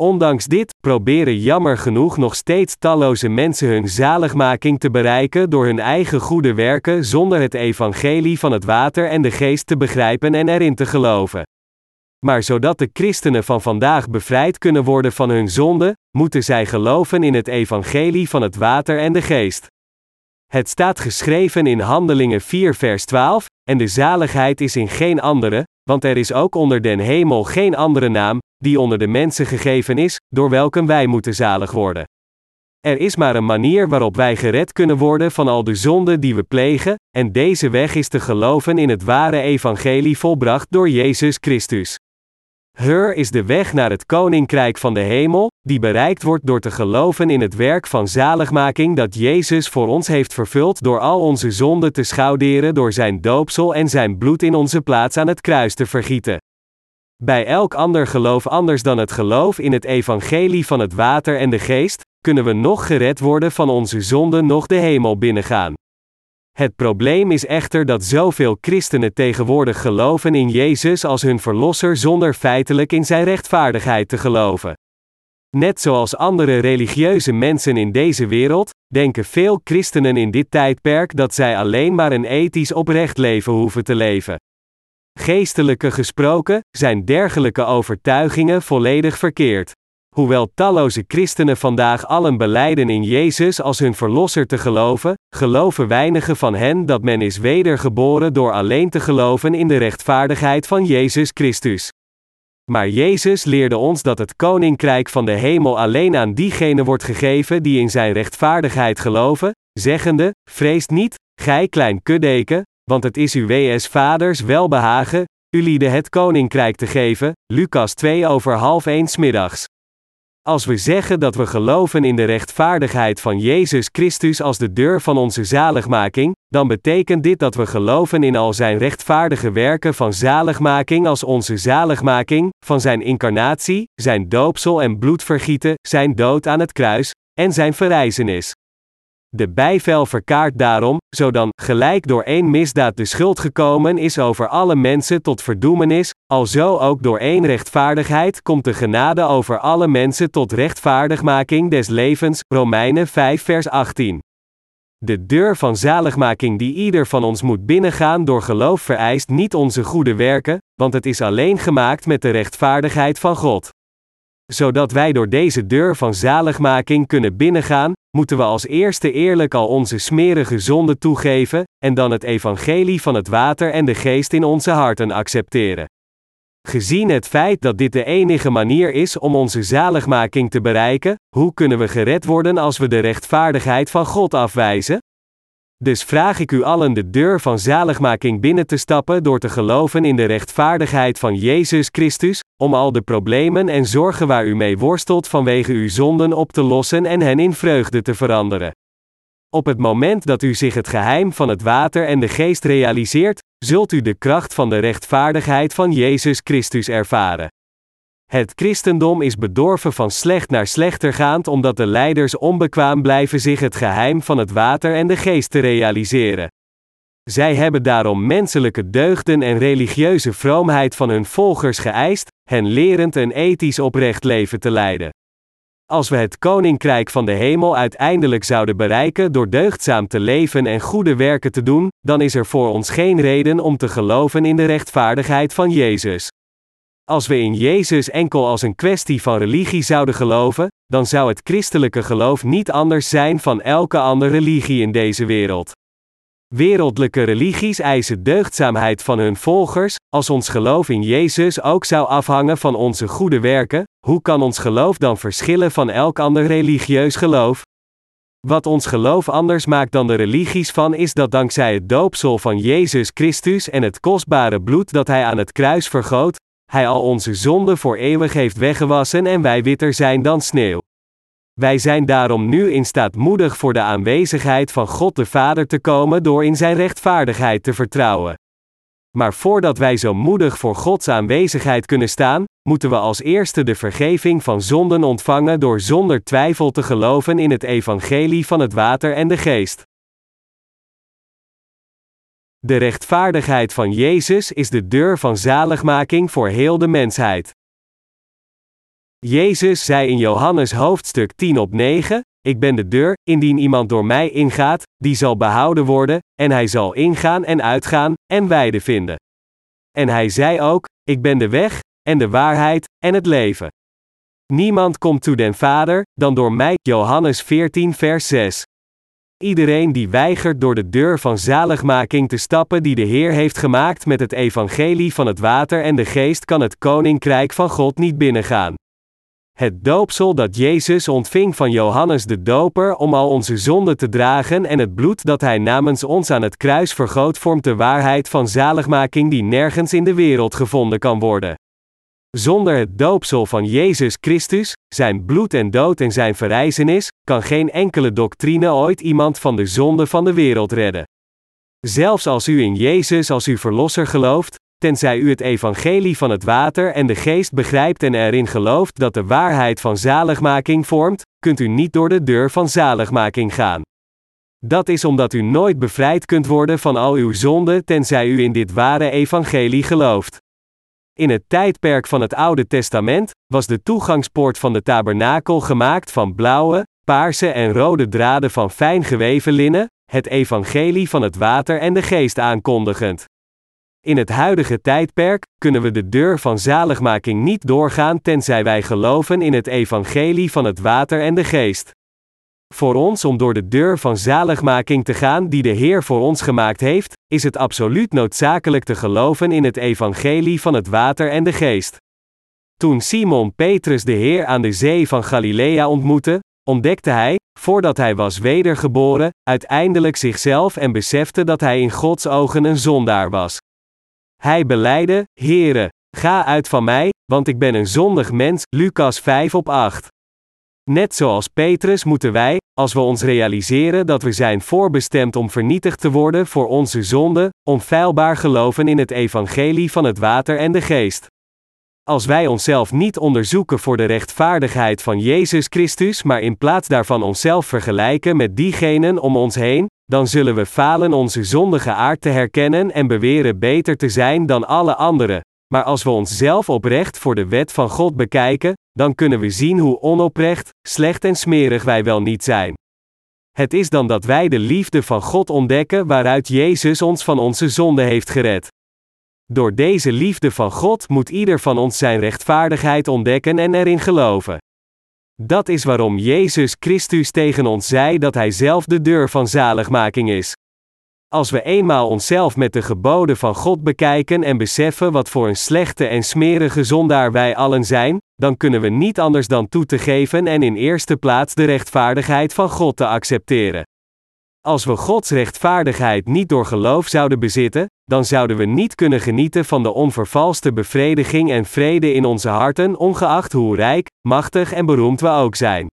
Ondanks dit, proberen jammer genoeg nog steeds talloze mensen hun zaligmaking te bereiken door hun eigen goede werken zonder het evangelie van het water en de geest te begrijpen en erin te geloven. Maar zodat de christenen van vandaag bevrijd kunnen worden van hun zonde, moeten zij geloven in het evangelie van het water en de geest. Het staat geschreven in Handelingen 4 vers 12, en de zaligheid is in geen andere, want er is ook onder den hemel geen andere naam, die onder de mensen gegeven is, door welke wij moeten zalig worden. Er is maar een manier waarop wij gered kunnen worden van al de zonden die we plegen, en deze weg is te geloven in het ware evangelie volbracht door Jezus Christus. Heur is de weg naar het koninkrijk van de hemel, die bereikt wordt door te geloven in het werk van zaligmaking dat Jezus voor ons heeft vervuld door al onze zonden te schouderen door zijn doopsel en zijn bloed in onze plaats aan het kruis te vergieten. Bij elk ander geloof anders dan het geloof in het evangelie van het water en de geest, kunnen we nog gered worden van onze zonden nog de hemel binnengaan. Het probleem is echter dat zoveel christenen tegenwoordig geloven in Jezus als hun verlosser zonder feitelijk in zijn rechtvaardigheid te geloven. Net zoals andere religieuze mensen in deze wereld, denken veel christenen in dit tijdperk dat zij alleen maar een ethisch oprecht leven hoeven te leven. Geestelijke gesproken, zijn dergelijke overtuigingen volledig verkeerd. Hoewel talloze christenen vandaag allen beleiden in Jezus als hun verlosser te geloven, geloven weinigen van hen dat men is wedergeboren door alleen te geloven in de rechtvaardigheid van Jezus Christus. Maar Jezus leerde ons dat het koninkrijk van de hemel alleen aan diegenen wordt gegeven die in zijn rechtvaardigheid geloven, zeggende: Vrees niet, gij klein kuddeken, want het is uw WS Vaders welbehagen, u lieden het koninkrijk te geven. Lucas 2 over half 1 middags. Als we zeggen dat we geloven in de rechtvaardigheid van Jezus Christus als de deur van onze zaligmaking, dan betekent dit dat we geloven in al zijn rechtvaardige werken van zaligmaking als onze zaligmaking, van zijn incarnatie, zijn doopsel en bloedvergieten, zijn dood aan het kruis, en zijn verrijzenis. De bijvel verkaart daarom, zodan, gelijk door één misdaad de schuld gekomen is over alle mensen tot verdoemenis, alzo ook door één rechtvaardigheid komt de genade over alle mensen tot rechtvaardigmaking des levens, Romeinen 5 vers 18. De deur van zaligmaking die ieder van ons moet binnengaan door geloof vereist niet onze goede werken, want het is alleen gemaakt met de rechtvaardigheid van God zodat wij door deze deur van zaligmaking kunnen binnengaan, moeten we als eerste eerlijk al onze smerige zonden toegeven, en dan het evangelie van het water en de geest in onze harten accepteren. Gezien het feit dat dit de enige manier is om onze zaligmaking te bereiken, hoe kunnen we gered worden als we de rechtvaardigheid van God afwijzen? Dus vraag ik u allen de deur van zaligmaking binnen te stappen door te geloven in de rechtvaardigheid van Jezus Christus, om al de problemen en zorgen waar u mee worstelt vanwege uw zonden op te lossen en hen in vreugde te veranderen. Op het moment dat u zich het geheim van het water en de geest realiseert, zult u de kracht van de rechtvaardigheid van Jezus Christus ervaren. Het christendom is bedorven van slecht naar slechter gaand omdat de leiders onbekwaam blijven zich het geheim van het water en de geest te realiseren. Zij hebben daarom menselijke deugden en religieuze vroomheid van hun volgers geëist, hen lerend een ethisch oprecht leven te leiden. Als we het koninkrijk van de hemel uiteindelijk zouden bereiken door deugdzaam te leven en goede werken te doen, dan is er voor ons geen reden om te geloven in de rechtvaardigheid van Jezus. Als we in Jezus enkel als een kwestie van religie zouden geloven, dan zou het christelijke geloof niet anders zijn van elke andere religie in deze wereld. Wereldlijke religies eisen deugdzaamheid van hun volgers, als ons geloof in Jezus ook zou afhangen van onze goede werken, hoe kan ons geloof dan verschillen van elk ander religieus geloof? Wat ons geloof anders maakt dan de religies van is dat dankzij het doopsel van Jezus Christus en het kostbare bloed dat Hij aan het kruis vergoot, Hij al onze zonden voor eeuwig heeft weggewassen en wij witter zijn dan sneeuw. Wij zijn daarom nu in staat moedig voor de aanwezigheid van God de Vader te komen door in Zijn rechtvaardigheid te vertrouwen. Maar voordat wij zo moedig voor Gods aanwezigheid kunnen staan, moeten we als eerste de vergeving van zonden ontvangen door zonder twijfel te geloven in het evangelie van het water en de geest. De rechtvaardigheid van Jezus is de deur van zaligmaking voor heel de mensheid. Jezus zei in Johannes hoofdstuk 10 op 9: Ik ben de deur, indien iemand door mij ingaat, die zal behouden worden, en hij zal ingaan en uitgaan, en weide vinden. En hij zei ook: Ik ben de weg, en de waarheid, en het leven. Niemand komt toe den Vader, dan door mij, Johannes 14 vers 6. Iedereen die weigert door de deur van zaligmaking te stappen die de Heer heeft gemaakt met het evangelie van het water en de geest kan het koninkrijk van God niet binnengaan. Het doopsel dat Jezus ontving van Johannes de Doper om al onze zonden te dragen en het bloed dat hij namens ons aan het kruis vergoot vormt de waarheid van zaligmaking die nergens in de wereld gevonden kan worden. Zonder het doopsel van Jezus Christus, zijn bloed en dood en zijn verrijzenis, kan geen enkele doctrine ooit iemand van de zonde van de wereld redden. Zelfs als u in Jezus als uw verlosser gelooft, tenzij u het evangelie van het water en de geest begrijpt en erin gelooft dat de waarheid van zaligmaking vormt, kunt u niet door de deur van zaligmaking gaan. Dat is omdat u nooit bevrijd kunt worden van al uw zonden tenzij u in dit ware evangelie gelooft. In het tijdperk van het Oude Testament was de toegangspoort van de tabernakel gemaakt van blauwe, paarse en rode draden van fijn geweven linnen, het evangelie van het water en de geest aankondigend. In het huidige tijdperk kunnen we de deur van zaligmaking niet doorgaan tenzij wij geloven in het evangelie van het water en de geest. Voor ons om door de deur van zaligmaking te gaan die de Heer voor ons gemaakt heeft, is het absoluut noodzakelijk te geloven in het evangelie van het water en de geest. Toen Simon Petrus de Heer aan de zee van Galilea ontmoette, ontdekte hij, voordat hij was wedergeboren, uiteindelijk zichzelf en besefte dat hij in Gods ogen een zondaar was. Hij beleidde: Heere, ga uit van mij, want ik ben een zondig mens. Lucas 5 op 8. Net zoals Petrus moeten wij, als we ons realiseren dat we zijn voorbestemd om vernietigd te worden voor onze zonde, onfeilbaar geloven in het evangelie van het water en de geest. Als wij onszelf niet onderzoeken voor de rechtvaardigheid van Jezus Christus, maar in plaats daarvan onszelf vergelijken met diegenen om ons heen, dan zullen we falen onze zondige aard te herkennen en beweren beter te zijn dan alle anderen. Maar als we onszelf oprecht voor de wet van God bekijken, dan kunnen we zien hoe onoprecht, slecht en smerig wij wel niet zijn. Het is dan dat wij de liefde van God ontdekken waaruit Jezus ons van onze zonde heeft gered. Door deze liefde van God moet ieder van ons zijn rechtvaardigheid ontdekken en erin geloven. Dat is waarom Jezus Christus tegen ons zei dat Hij zelf de deur van zaligmaking is. Als we eenmaal onszelf met de geboden van God bekijken en beseffen wat voor een slechte en smerige zondaar wij allen zijn, dan kunnen we niet anders dan toe te geven en in eerste plaats de rechtvaardigheid van God te accepteren. Als we Gods rechtvaardigheid niet door geloof zouden bezitten, dan zouden we niet kunnen genieten van de onvervalste bevrediging en vrede in onze harten, ongeacht hoe rijk, machtig en beroemd we ook zijn.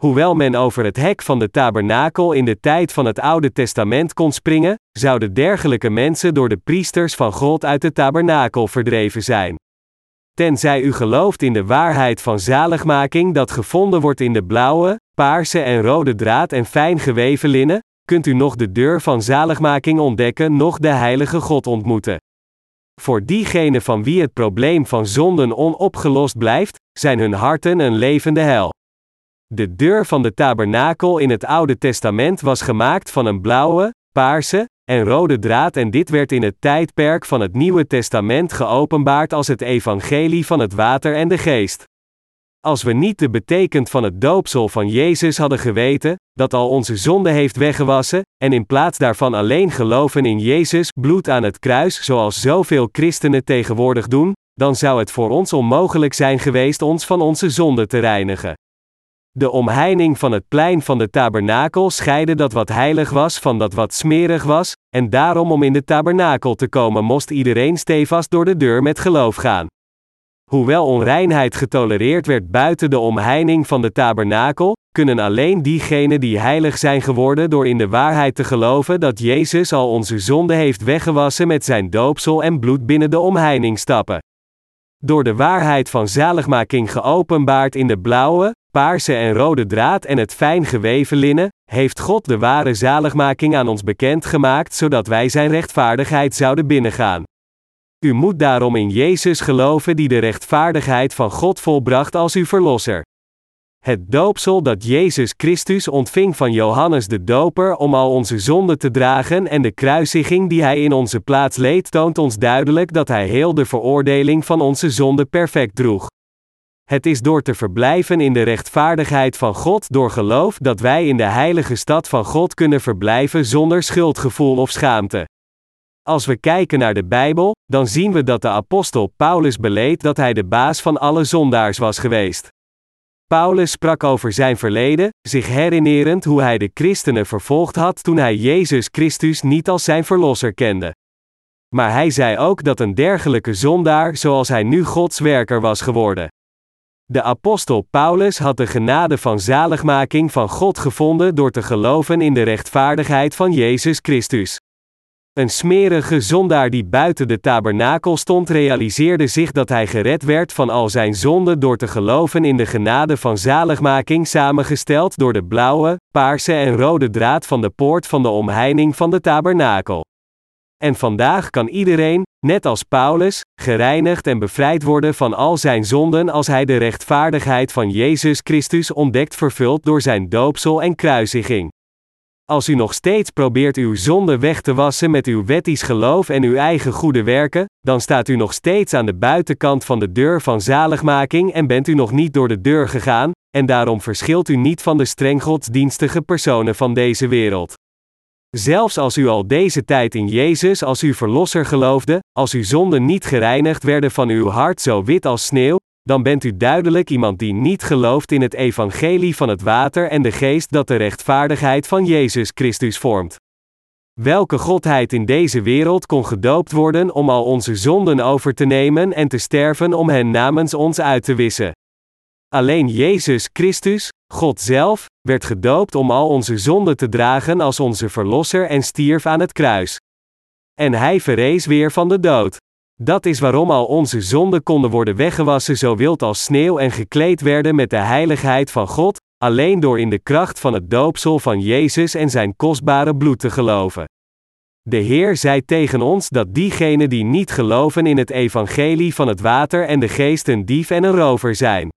Hoewel men over het hek van de tabernakel in de tijd van het Oude Testament kon springen, zouden dergelijke mensen door de priesters van God uit de tabernakel verdreven zijn. Tenzij u gelooft in de waarheid van zaligmaking dat gevonden wordt in de blauwe, paarse en rode draad en fijn geweven linnen, kunt u nog de deur van zaligmaking ontdekken, nog de heilige God ontmoeten. Voor diegenen van wie het probleem van zonden onopgelost blijft, zijn hun harten een levende hel. De deur van de tabernakel in het Oude Testament was gemaakt van een blauwe, paarse en rode draad en dit werd in het tijdperk van het Nieuwe Testament geopenbaard als het evangelie van het water en de geest. Als we niet de betekent van het doopsel van Jezus hadden geweten, dat al onze zonde heeft weggewassen, en in plaats daarvan alleen geloven in Jezus bloed aan het kruis, zoals zoveel christenen tegenwoordig doen, dan zou het voor ons onmogelijk zijn geweest ons van onze zonde te reinigen. De omheining van het plein van de tabernakel scheidde dat wat heilig was van dat wat smerig was, en daarom om in de tabernakel te komen moest iedereen stevast door de deur met geloof gaan. Hoewel onreinheid getolereerd werd buiten de omheining van de tabernakel, kunnen alleen diegenen die heilig zijn geworden door in de waarheid te geloven dat Jezus al onze zonde heeft weggewassen met zijn doopsel en bloed binnen de omheining stappen. Door de waarheid van zaligmaking geopenbaard in de blauwe, paarse en rode draad en het fijn geweven linnen, heeft God de ware zaligmaking aan ons bekend gemaakt zodat wij zijn rechtvaardigheid zouden binnengaan. U moet daarom in Jezus geloven die de rechtvaardigheid van God volbracht als uw verlosser. Het doopsel dat Jezus Christus ontving van Johannes de Doper om al onze zonden te dragen en de kruisiging die hij in onze plaats leed toont ons duidelijk dat hij heel de veroordeling van onze zonde perfect droeg. Het is door te verblijven in de rechtvaardigheid van God door geloof dat wij in de heilige stad van God kunnen verblijven zonder schuldgevoel of schaamte. Als we kijken naar de Bijbel, dan zien we dat de apostel Paulus beleed dat hij de baas van alle zondaars was geweest. Paulus sprak over zijn verleden, zich herinnerend hoe hij de christenen vervolgd had toen hij Jezus Christus niet als zijn verlosser kende. Maar hij zei ook dat een dergelijke zondaar zoals hij nu Gods werker was geworden. De apostel Paulus had de genade van zaligmaking van God gevonden door te geloven in de rechtvaardigheid van Jezus Christus. Een smerige zondaar die buiten de tabernakel stond realiseerde zich dat hij gered werd van al zijn zonden door te geloven in de genade van zaligmaking samengesteld door de blauwe, paarse en rode draad van de poort van de omheining van de tabernakel. En vandaag kan iedereen, net als Paulus, gereinigd en bevrijd worden van al zijn zonden als hij de rechtvaardigheid van Jezus Christus ontdekt vervuld door zijn doopsel en kruisiging. Als u nog steeds probeert uw zonde weg te wassen met uw wettisch geloof en uw eigen goede werken, dan staat u nog steeds aan de buitenkant van de deur van zaligmaking en bent u nog niet door de deur gegaan, en daarom verschilt u niet van de streng godsdienstige personen van deze wereld. Zelfs als u al deze tijd in Jezus als uw verlosser geloofde, als uw zonden niet gereinigd werden van uw hart zo wit als sneeuw, dan bent u duidelijk iemand die niet gelooft in het evangelie van het water en de geest dat de rechtvaardigheid van Jezus Christus vormt. Welke godheid in deze wereld kon gedoopt worden om al onze zonden over te nemen en te sterven om hen namens ons uit te wissen? Alleen Jezus Christus, God zelf, werd gedoopt om al onze zonden te dragen als onze verlosser en stierf aan het kruis. En hij verrees weer van de dood. Dat is waarom al onze zonden konden worden weggewassen zo wild als sneeuw en gekleed werden met de heiligheid van God, alleen door in de kracht van het doopsel van Jezus en zijn kostbare bloed te geloven. De Heer zei tegen ons dat diegenen die niet geloven in het evangelie van het water en de geest een dief en een rover zijn.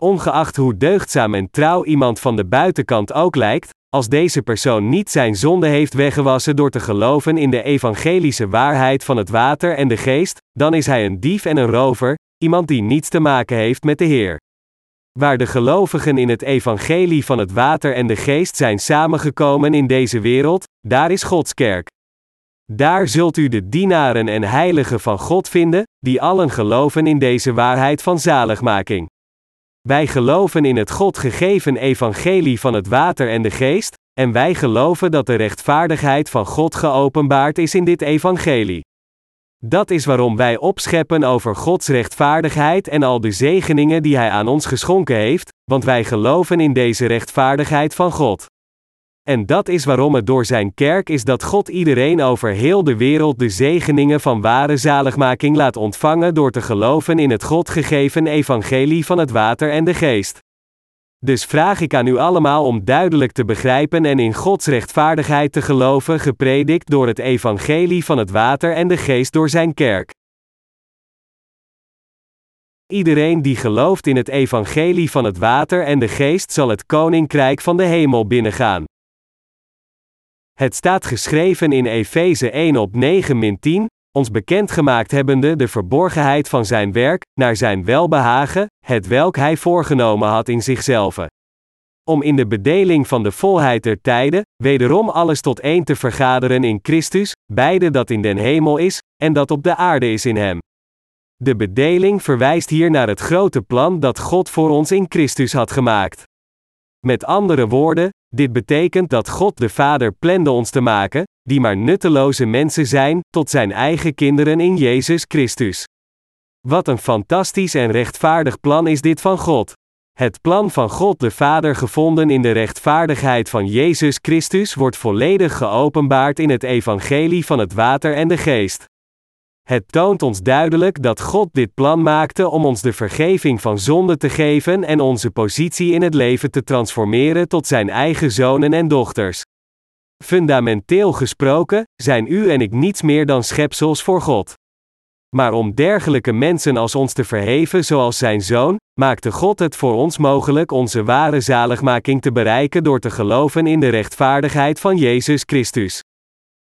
Ongeacht hoe deugdzaam en trouw iemand van de buitenkant ook lijkt, als deze persoon niet zijn zonde heeft weggewassen door te geloven in de evangelische waarheid van het water en de geest, dan is hij een dief en een rover, iemand die niets te maken heeft met de Heer. Waar de gelovigen in het evangelie van het water en de geest zijn samengekomen in deze wereld, daar is Gods kerk. Daar zult u de dienaren en heiligen van God vinden, die allen geloven in deze waarheid van zaligmaking. Wij geloven in het God gegeven evangelie van het water en de geest, en wij geloven dat de rechtvaardigheid van God geopenbaard is in dit evangelie. Dat is waarom wij opscheppen over Gods rechtvaardigheid en al de zegeningen die Hij aan ons geschonken heeft, want wij geloven in deze rechtvaardigheid van God. En dat is waarom het door Zijn kerk is dat God iedereen over heel de wereld de zegeningen van ware zaligmaking laat ontvangen door te geloven in het God gegeven evangelie van het water en de geest. Dus vraag ik aan u allemaal om duidelijk te begrijpen en in Gods rechtvaardigheid te geloven, gepredikt door het evangelie van het water en de geest door Zijn kerk. Iedereen die gelooft in het evangelie van het water en de geest zal het koninkrijk van de hemel binnengaan. Het staat geschreven in Efeze 1 op 9 min 10, ons bekendgemaakt hebbende de verborgenheid van zijn werk, naar zijn welbehagen, het welk hij voorgenomen had in zichzelf. Om in de bedeling van de volheid der tijden, wederom alles tot één te vergaderen in Christus, beide dat in den hemel is, en dat op de aarde is in hem. De bedeling verwijst hier naar het grote plan dat God voor ons in Christus had gemaakt. Met andere woorden, dit betekent dat God de Vader plande ons te maken, die maar nutteloze mensen zijn, tot zijn eigen kinderen in Jezus Christus. Wat een fantastisch en rechtvaardig plan is dit van God. Het plan van God de Vader gevonden in de rechtvaardigheid van Jezus Christus wordt volledig geopenbaard in het evangelie van het water en de geest. Het toont ons duidelijk dat God dit plan maakte om ons de vergeving van zonde te geven en onze positie in het leven te transformeren tot zijn eigen zonen en dochters. Fundamenteel gesproken, zijn u en ik niets meer dan schepsels voor God. Maar om dergelijke mensen als ons te verheven zoals zijn zoon, maakte God het voor ons mogelijk onze ware zaligmaking te bereiken door te geloven in de rechtvaardigheid van Jezus Christus.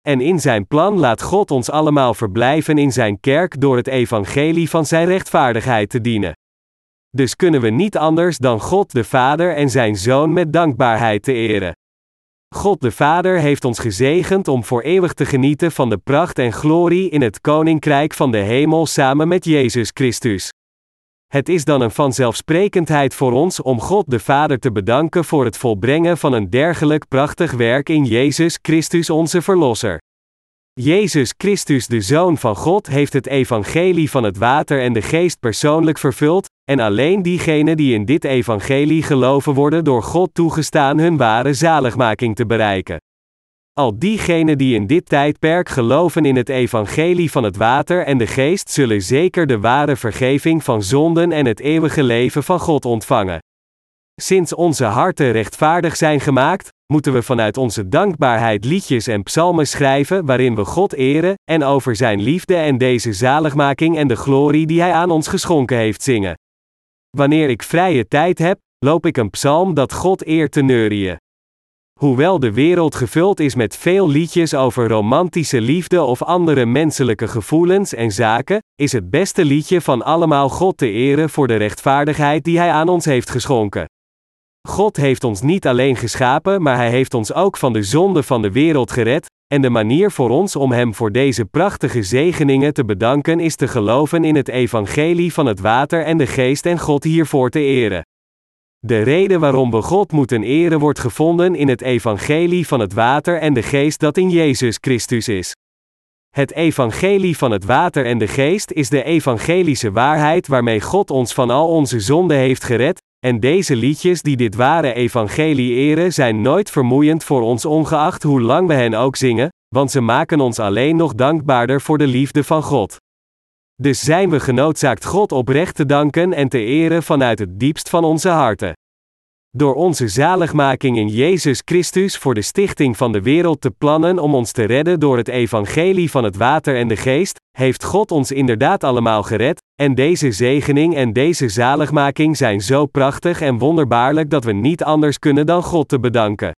En in zijn plan laat God ons allemaal verblijven in zijn kerk door het evangelie van zijn rechtvaardigheid te dienen. Dus kunnen we niet anders dan God de Vader en zijn Zoon met dankbaarheid te eren. God de Vader heeft ons gezegend om voor eeuwig te genieten van de pracht en glorie in het Koninkrijk van de Hemel samen met Jezus Christus. Het is dan een vanzelfsprekendheid voor ons om God de Vader te bedanken voor het volbrengen van een dergelijk prachtig werk in Jezus Christus onze Verlosser. Jezus Christus, de Zoon van God, heeft het evangelie van het water en de geest persoonlijk vervuld, en alleen diegenen die in dit evangelie geloven worden door God toegestaan hun ware zaligmaking te bereiken. Al diegenen die in dit tijdperk geloven in het evangelie van het water en de geest zullen zeker de ware vergeving van zonden en het eeuwige leven van God ontvangen. Sinds onze harten rechtvaardig zijn gemaakt, moeten we vanuit onze dankbaarheid liedjes en psalmen schrijven waarin we God eren en over Zijn liefde en deze zaligmaking en de glorie die Hij aan ons geschonken heeft zingen. Wanneer ik vrije tijd heb, loop ik een psalm dat God eert te neurieën. Hoewel de wereld gevuld is met veel liedjes over romantische liefde of andere menselijke gevoelens en zaken, is het beste liedje van allemaal God te eren voor de rechtvaardigheid die Hij aan ons heeft geschonken. God heeft ons niet alleen geschapen, maar Hij heeft ons ook van de zonde van de wereld gered, en de manier voor ons om Hem voor deze prachtige zegeningen te bedanken is te geloven in het evangelie van het water en de geest en God hiervoor te eren. De reden waarom we God moeten eren wordt gevonden in het evangelie van het water en de geest dat in Jezus Christus is. Het evangelie van het water en de geest is de evangelische waarheid waarmee God ons van al onze zonden heeft gered, en deze liedjes die dit ware evangelie eren zijn nooit vermoeiend voor ons ongeacht hoe lang we hen ook zingen, want ze maken ons alleen nog dankbaarder voor de liefde van God. Dus zijn we genoodzaakt God oprecht te danken en te eren vanuit het diepst van onze harten. Door onze zaligmaking in Jezus Christus voor de stichting van de wereld te plannen om ons te redden door het evangelie van het water en de geest, heeft God ons inderdaad allemaal gered, en deze zegening en deze zaligmaking zijn zo prachtig en wonderbaarlijk dat we niet anders kunnen dan God te bedanken.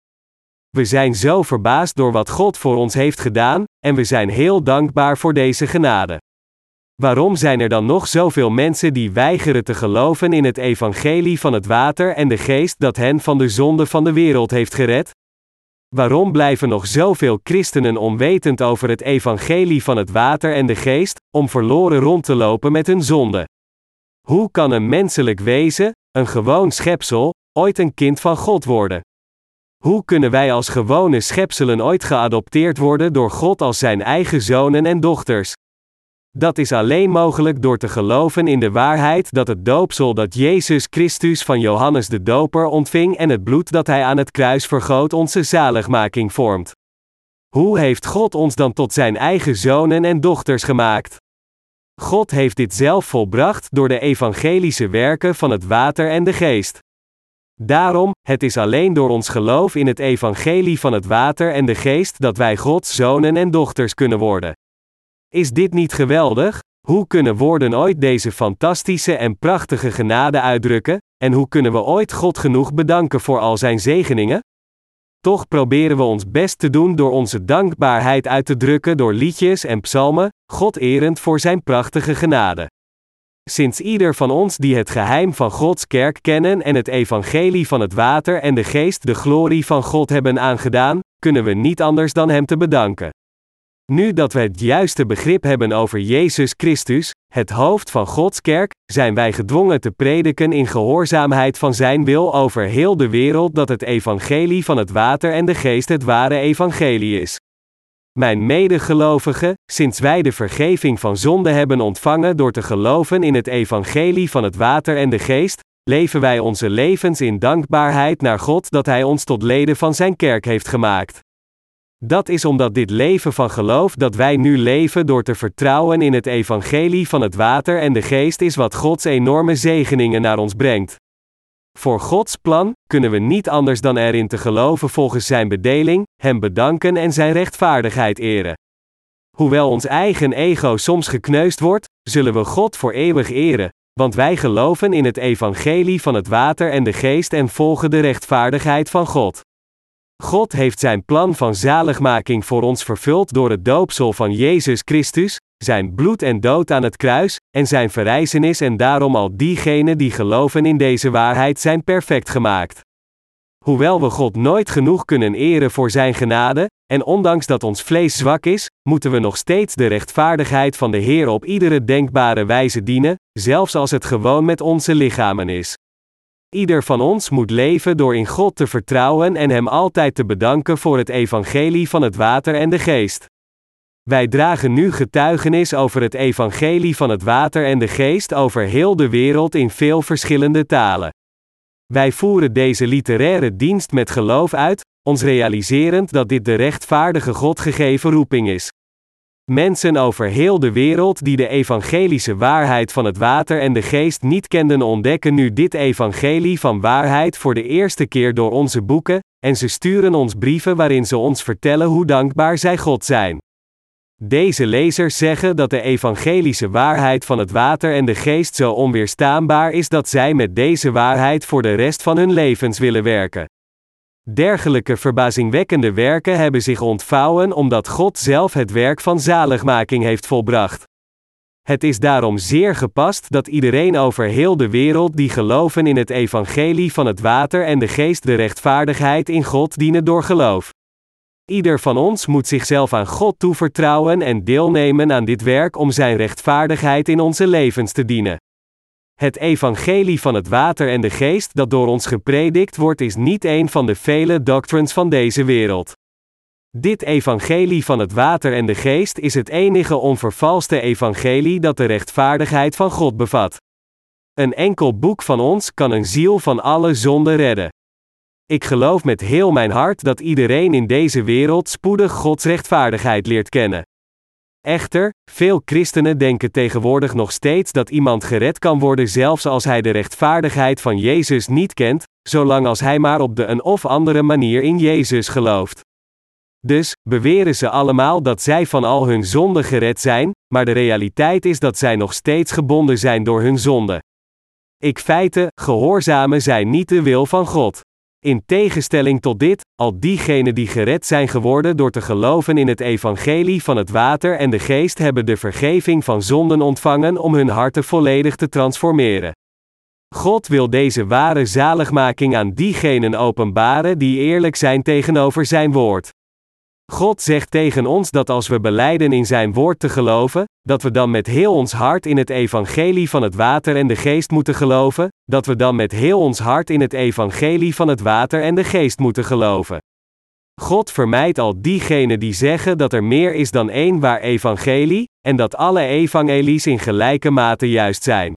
We zijn zo verbaasd door wat God voor ons heeft gedaan, en we zijn heel dankbaar voor deze genade. Waarom zijn er dan nog zoveel mensen die weigeren te geloven in het evangelie van het water en de geest dat hen van de zonde van de wereld heeft gered? Waarom blijven nog zoveel christenen onwetend over het evangelie van het water en de geest, om verloren rond te lopen met hun zonde? Hoe kan een menselijk wezen, een gewoon schepsel, ooit een kind van God worden? Hoe kunnen wij als gewone schepselen ooit geadopteerd worden door God als zijn eigen zonen en dochters? Dat is alleen mogelijk door te geloven in de waarheid dat het doopsel dat Jezus Christus van Johannes de Doper ontving en het bloed dat hij aan het kruis vergoot onze zaligmaking vormt. Hoe heeft God ons dan tot zijn eigen zonen en dochters gemaakt? God heeft dit zelf volbracht door de evangelische werken van het water en de geest. Daarom, het is alleen door ons geloof in het evangelie van het water en de geest dat wij Gods zonen en dochters kunnen worden. Is dit niet geweldig? Hoe kunnen woorden ooit deze fantastische en prachtige genade uitdrukken, en hoe kunnen we ooit God genoeg bedanken voor al zijn zegeningen? Toch proberen we ons best te doen door onze dankbaarheid uit te drukken door liedjes en psalmen, God erend voor zijn prachtige genade. Sinds ieder van ons die het geheim van Gods kerk kennen en het evangelie van het water en de geest de glorie van God hebben aangedaan, kunnen we niet anders dan Hem te bedanken. Nu dat we het juiste begrip hebben over Jezus Christus, het hoofd van Gods kerk, zijn wij gedwongen te prediken in gehoorzaamheid van Zijn wil over heel de wereld dat het evangelie van het water en de geest het ware evangelie is. Mijn medegelovigen, sinds wij de vergeving van zonde hebben ontvangen door te geloven in het evangelie van het water en de geest, leven wij onze levens in dankbaarheid naar God dat Hij ons tot leden van Zijn kerk heeft gemaakt. Dat is omdat dit leven van geloof dat wij nu leven door te vertrouwen in het evangelie van het water en de geest is wat Gods enorme zegeningen naar ons brengt. Voor Gods plan kunnen we niet anders dan erin te geloven volgens Zijn bedeling, Hem bedanken en Zijn rechtvaardigheid eren. Hoewel ons eigen ego soms gekneusd wordt, zullen we God voor eeuwig eren, want wij geloven in het evangelie van het water en de geest en volgen de rechtvaardigheid van God. God heeft zijn plan van zaligmaking voor ons vervuld door het doopsel van Jezus Christus, zijn bloed en dood aan het kruis, en zijn verrijzenis en daarom al diegenen die geloven in deze waarheid zijn perfect gemaakt. Hoewel we God nooit genoeg kunnen eren voor Zijn genade, en ondanks dat ons vlees zwak is, moeten we nog steeds de rechtvaardigheid van de Heer op iedere denkbare wijze dienen, zelfs als het gewoon met onze lichamen is. Ieder van ons moet leven door in God te vertrouwen en Hem altijd te bedanken voor het evangelie van het water en de geest. Wij dragen nu getuigenis over het evangelie van het water en de geest over heel de wereld in veel verschillende talen. Wij voeren deze literaire dienst met geloof uit, ons realiserend dat dit de rechtvaardige God gegeven roeping is. Mensen over heel de wereld die de evangelische waarheid van het water en de geest niet kenden ontdekken nu dit evangelie van waarheid voor de eerste keer door onze boeken, en ze sturen ons brieven waarin ze ons vertellen hoe dankbaar zij God zijn. Deze lezers zeggen dat de evangelische waarheid van het water en de geest zo onweerstaanbaar is dat zij met deze waarheid voor de rest van hun levens willen werken. Dergelijke verbazingwekkende werken hebben zich ontvouwen omdat God zelf het werk van zaligmaking heeft volbracht. Het is daarom zeer gepast dat iedereen over heel de wereld die geloven in het evangelie van het water en de geest de rechtvaardigheid in God dienen door geloof. Ieder van ons moet zichzelf aan God toevertrouwen en deelnemen aan dit werk om Zijn rechtvaardigheid in onze levens te dienen. Het evangelie van het water en de geest dat door ons gepredikt wordt is niet een van de vele doctrines van deze wereld. Dit evangelie van het water en de geest is het enige onvervalste evangelie dat de rechtvaardigheid van God bevat. Een enkel boek van ons kan een ziel van alle zonden redden. Ik geloof met heel mijn hart dat iedereen in deze wereld spoedig Gods rechtvaardigheid leert kennen. Echter, veel christenen denken tegenwoordig nog steeds dat iemand gered kan worden zelfs als hij de rechtvaardigheid van Jezus niet kent, zolang als hij maar op de een of andere manier in Jezus gelooft. Dus, beweren ze allemaal dat zij van al hun zonden gered zijn, maar de realiteit is dat zij nog steeds gebonden zijn door hun zonde. Ik feite, gehoorzamen zij niet de wil van God. In tegenstelling tot dit, al diegenen die gered zijn geworden door te geloven in het evangelie van het water en de geest hebben de vergeving van zonden ontvangen om hun harten volledig te transformeren. God wil deze ware zaligmaking aan diegenen openbaren die eerlijk zijn tegenover Zijn woord. God zegt tegen ons dat als we beleiden in Zijn woord te geloven, dat we dan met heel ons hart in het evangelie van het water en de geest moeten geloven, dat we dan met heel ons hart in het evangelie van het water en de geest moeten geloven. God vermijdt al diegenen die zeggen dat er meer is dan één waar evangelie, en dat alle evangelies in gelijke mate juist zijn.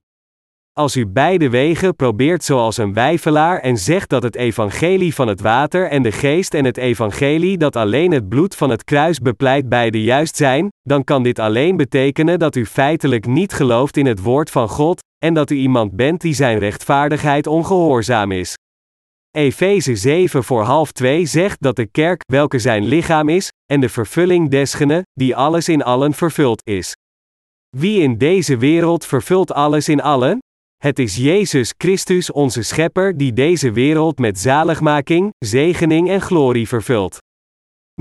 Als u beide wegen probeert zoals een wijfelaar en zegt dat het evangelie van het water en de geest en het evangelie dat alleen het bloed van het kruis bepleit beide juist zijn, dan kan dit alleen betekenen dat u feitelijk niet gelooft in het woord van God, en dat u iemand bent die zijn rechtvaardigheid ongehoorzaam is. Efeze 7 voor half 2 zegt dat de kerk, welke zijn lichaam is, en de vervulling desgene, die alles in allen vervult is. Wie in deze wereld vervult alles in allen? Het is Jezus Christus onze Schepper die deze wereld met zaligmaking, zegening en glorie vervult.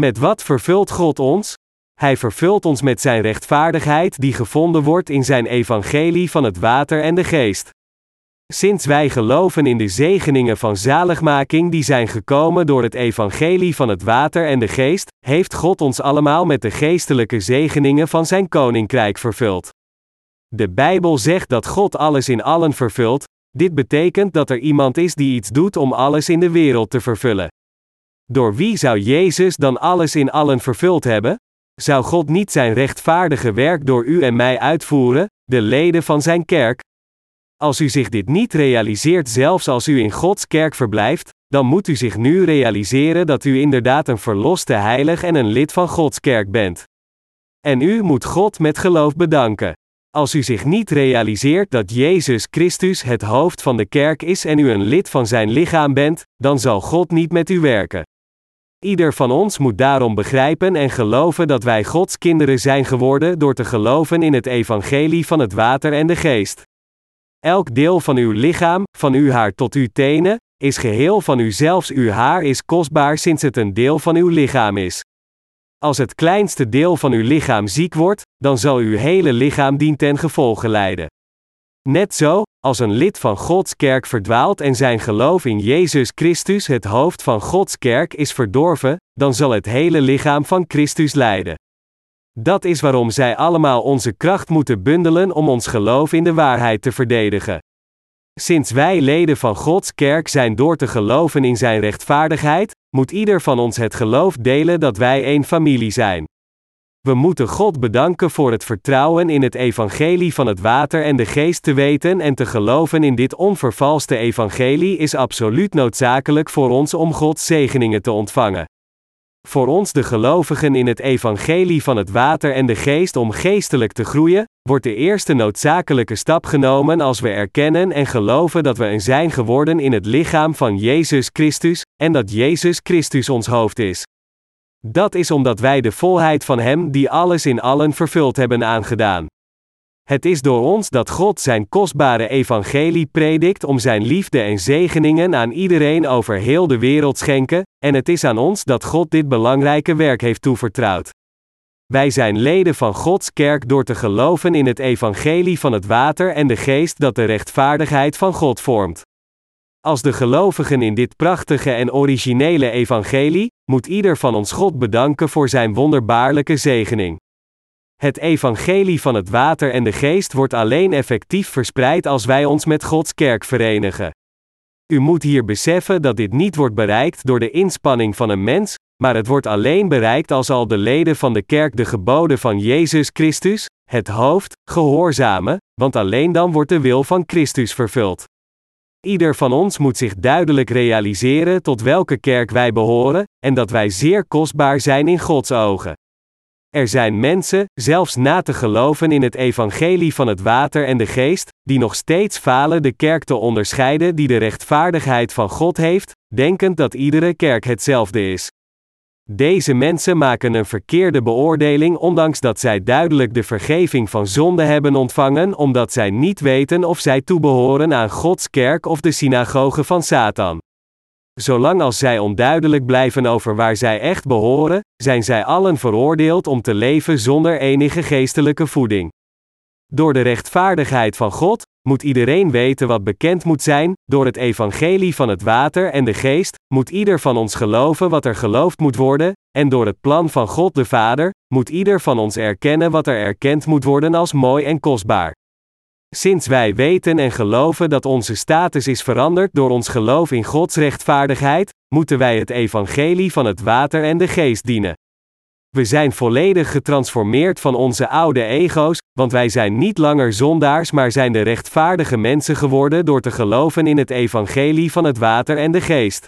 Met wat vervult God ons? Hij vervult ons met Zijn rechtvaardigheid die gevonden wordt in Zijn evangelie van het water en de geest. Sinds wij geloven in de zegeningen van zaligmaking die zijn gekomen door het evangelie van het water en de geest, heeft God ons allemaal met de geestelijke zegeningen van Zijn koninkrijk vervuld. De Bijbel zegt dat God alles in allen vervult, dit betekent dat er iemand is die iets doet om alles in de wereld te vervullen. Door wie zou Jezus dan alles in allen vervuld hebben? Zou God niet zijn rechtvaardige werk door u en mij uitvoeren, de leden van zijn kerk? Als u zich dit niet realiseert, zelfs als u in Gods kerk verblijft, dan moet u zich nu realiseren dat u inderdaad een verloste heilig en een lid van Gods kerk bent. En u moet God met geloof bedanken. Als u zich niet realiseert dat Jezus Christus het hoofd van de kerk is en u een lid van zijn lichaam bent, dan zal God niet met u werken. Ieder van ons moet daarom begrijpen en geloven dat wij Gods kinderen zijn geworden door te geloven in het evangelie van het water en de geest. Elk deel van uw lichaam, van uw haar tot uw tenen, is geheel van u zelfs uw haar is kostbaar sinds het een deel van uw lichaam is. Als het kleinste deel van uw lichaam ziek wordt, dan zal uw hele lichaam dien ten gevolge lijden. Net zo, als een lid van Gods kerk verdwaalt en zijn geloof in Jezus Christus, het hoofd van Gods kerk, is verdorven, dan zal het hele lichaam van Christus lijden. Dat is waarom zij allemaal onze kracht moeten bundelen om ons geloof in de waarheid te verdedigen. Sinds wij leden van Gods kerk zijn door te geloven in Zijn rechtvaardigheid, moet ieder van ons het geloof delen dat wij één familie zijn. We moeten God bedanken voor het vertrouwen in het evangelie van het water en de geest te weten en te geloven in dit onvervalste evangelie is absoluut noodzakelijk voor ons om Gods zegeningen te ontvangen. Voor ons de gelovigen in het evangelie van het water en de geest om geestelijk te groeien, wordt de eerste noodzakelijke stap genomen als we erkennen en geloven dat we een zijn geworden in het lichaam van Jezus Christus, en dat Jezus Christus ons hoofd is. Dat is omdat wij de volheid van Hem die alles in allen vervuld hebben aangedaan. Het is door ons dat God zijn kostbare evangelie predikt om zijn liefde en zegeningen aan iedereen over heel de wereld schenken, en het is aan ons dat God dit belangrijke werk heeft toevertrouwd. Wij zijn leden van Gods kerk door te geloven in het evangelie van het water en de geest dat de rechtvaardigheid van God vormt. Als de gelovigen in dit prachtige en originele evangelie, moet ieder van ons God bedanken voor zijn wonderbaarlijke zegening. Het evangelie van het water en de geest wordt alleen effectief verspreid als wij ons met Gods kerk verenigen. U moet hier beseffen dat dit niet wordt bereikt door de inspanning van een mens, maar het wordt alleen bereikt als al de leden van de kerk de geboden van Jezus Christus, het hoofd, gehoorzamen, want alleen dan wordt de wil van Christus vervuld. Ieder van ons moet zich duidelijk realiseren tot welke kerk wij behoren, en dat wij zeer kostbaar zijn in Gods ogen. Er zijn mensen, zelfs na te geloven in het evangelie van het water en de geest, die nog steeds falen de kerk te onderscheiden die de rechtvaardigheid van God heeft, denkend dat iedere kerk hetzelfde is. Deze mensen maken een verkeerde beoordeling ondanks dat zij duidelijk de vergeving van zonde hebben ontvangen omdat zij niet weten of zij toebehoren aan Gods kerk of de synagoge van Satan. Zolang als zij onduidelijk blijven over waar zij echt behoren, zijn zij allen veroordeeld om te leven zonder enige geestelijke voeding. Door de rechtvaardigheid van God, moet iedereen weten wat bekend moet zijn, door het evangelie van het water en de geest, moet ieder van ons geloven wat er geloofd moet worden, en door het plan van God de Vader, moet ieder van ons erkennen wat er erkend moet worden als mooi en kostbaar. Sinds wij weten en geloven dat onze status is veranderd door ons geloof in Gods rechtvaardigheid, moeten wij het evangelie van het water en de geest dienen. We zijn volledig getransformeerd van onze oude ego's, want wij zijn niet langer zondaars, maar zijn de rechtvaardige mensen geworden door te geloven in het evangelie van het water en de geest.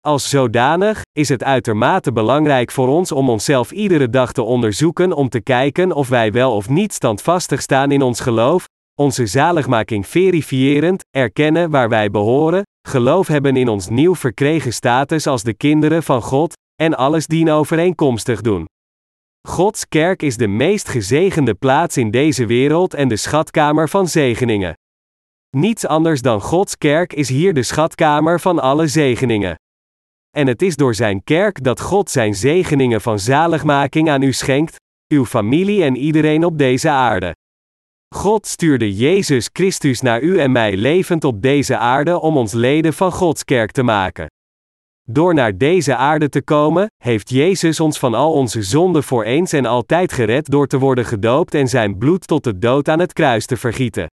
Als zodanig is het uitermate belangrijk voor ons om onszelf iedere dag te onderzoeken om te kijken of wij wel of niet standvastig staan in ons geloof, onze zaligmaking verifiërend, erkennen waar wij behoren, geloof hebben in ons nieuw verkregen status als de kinderen van God, en alles dienovereenkomstig doen. Gods kerk is de meest gezegende plaats in deze wereld en de schatkamer van zegeningen. Niets anders dan Gods kerk is hier de schatkamer van alle zegeningen. En het is door Zijn kerk dat God Zijn zegeningen van zaligmaking aan u schenkt, uw familie en iedereen op deze aarde. God stuurde Jezus Christus naar u en mij levend op deze aarde om ons leden van Gods kerk te maken. Door naar deze aarde te komen, heeft Jezus ons van al onze zonden voor eens en altijd gered door te worden gedoopt en zijn bloed tot de dood aan het kruis te vergieten.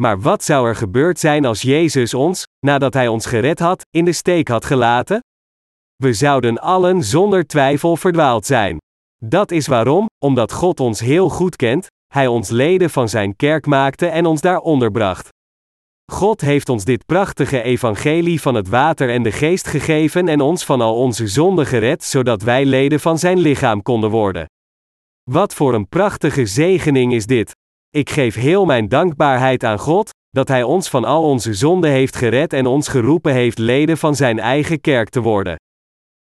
Maar wat zou er gebeurd zijn als Jezus ons, nadat Hij ons gered had, in de steek had gelaten? We zouden allen zonder twijfel verdwaald zijn. Dat is waarom, omdat God ons heel goed kent, Hij ons leden van Zijn kerk maakte en ons daar onderbracht. God heeft ons dit prachtige evangelie van het water en de geest gegeven en ons van al onze zonden gered, zodat wij leden van zijn lichaam konden worden. Wat voor een prachtige zegening is dit! Ik geef heel mijn dankbaarheid aan God, dat Hij ons van al onze zonden heeft gered en ons geroepen heeft leden van Zijn eigen kerk te worden.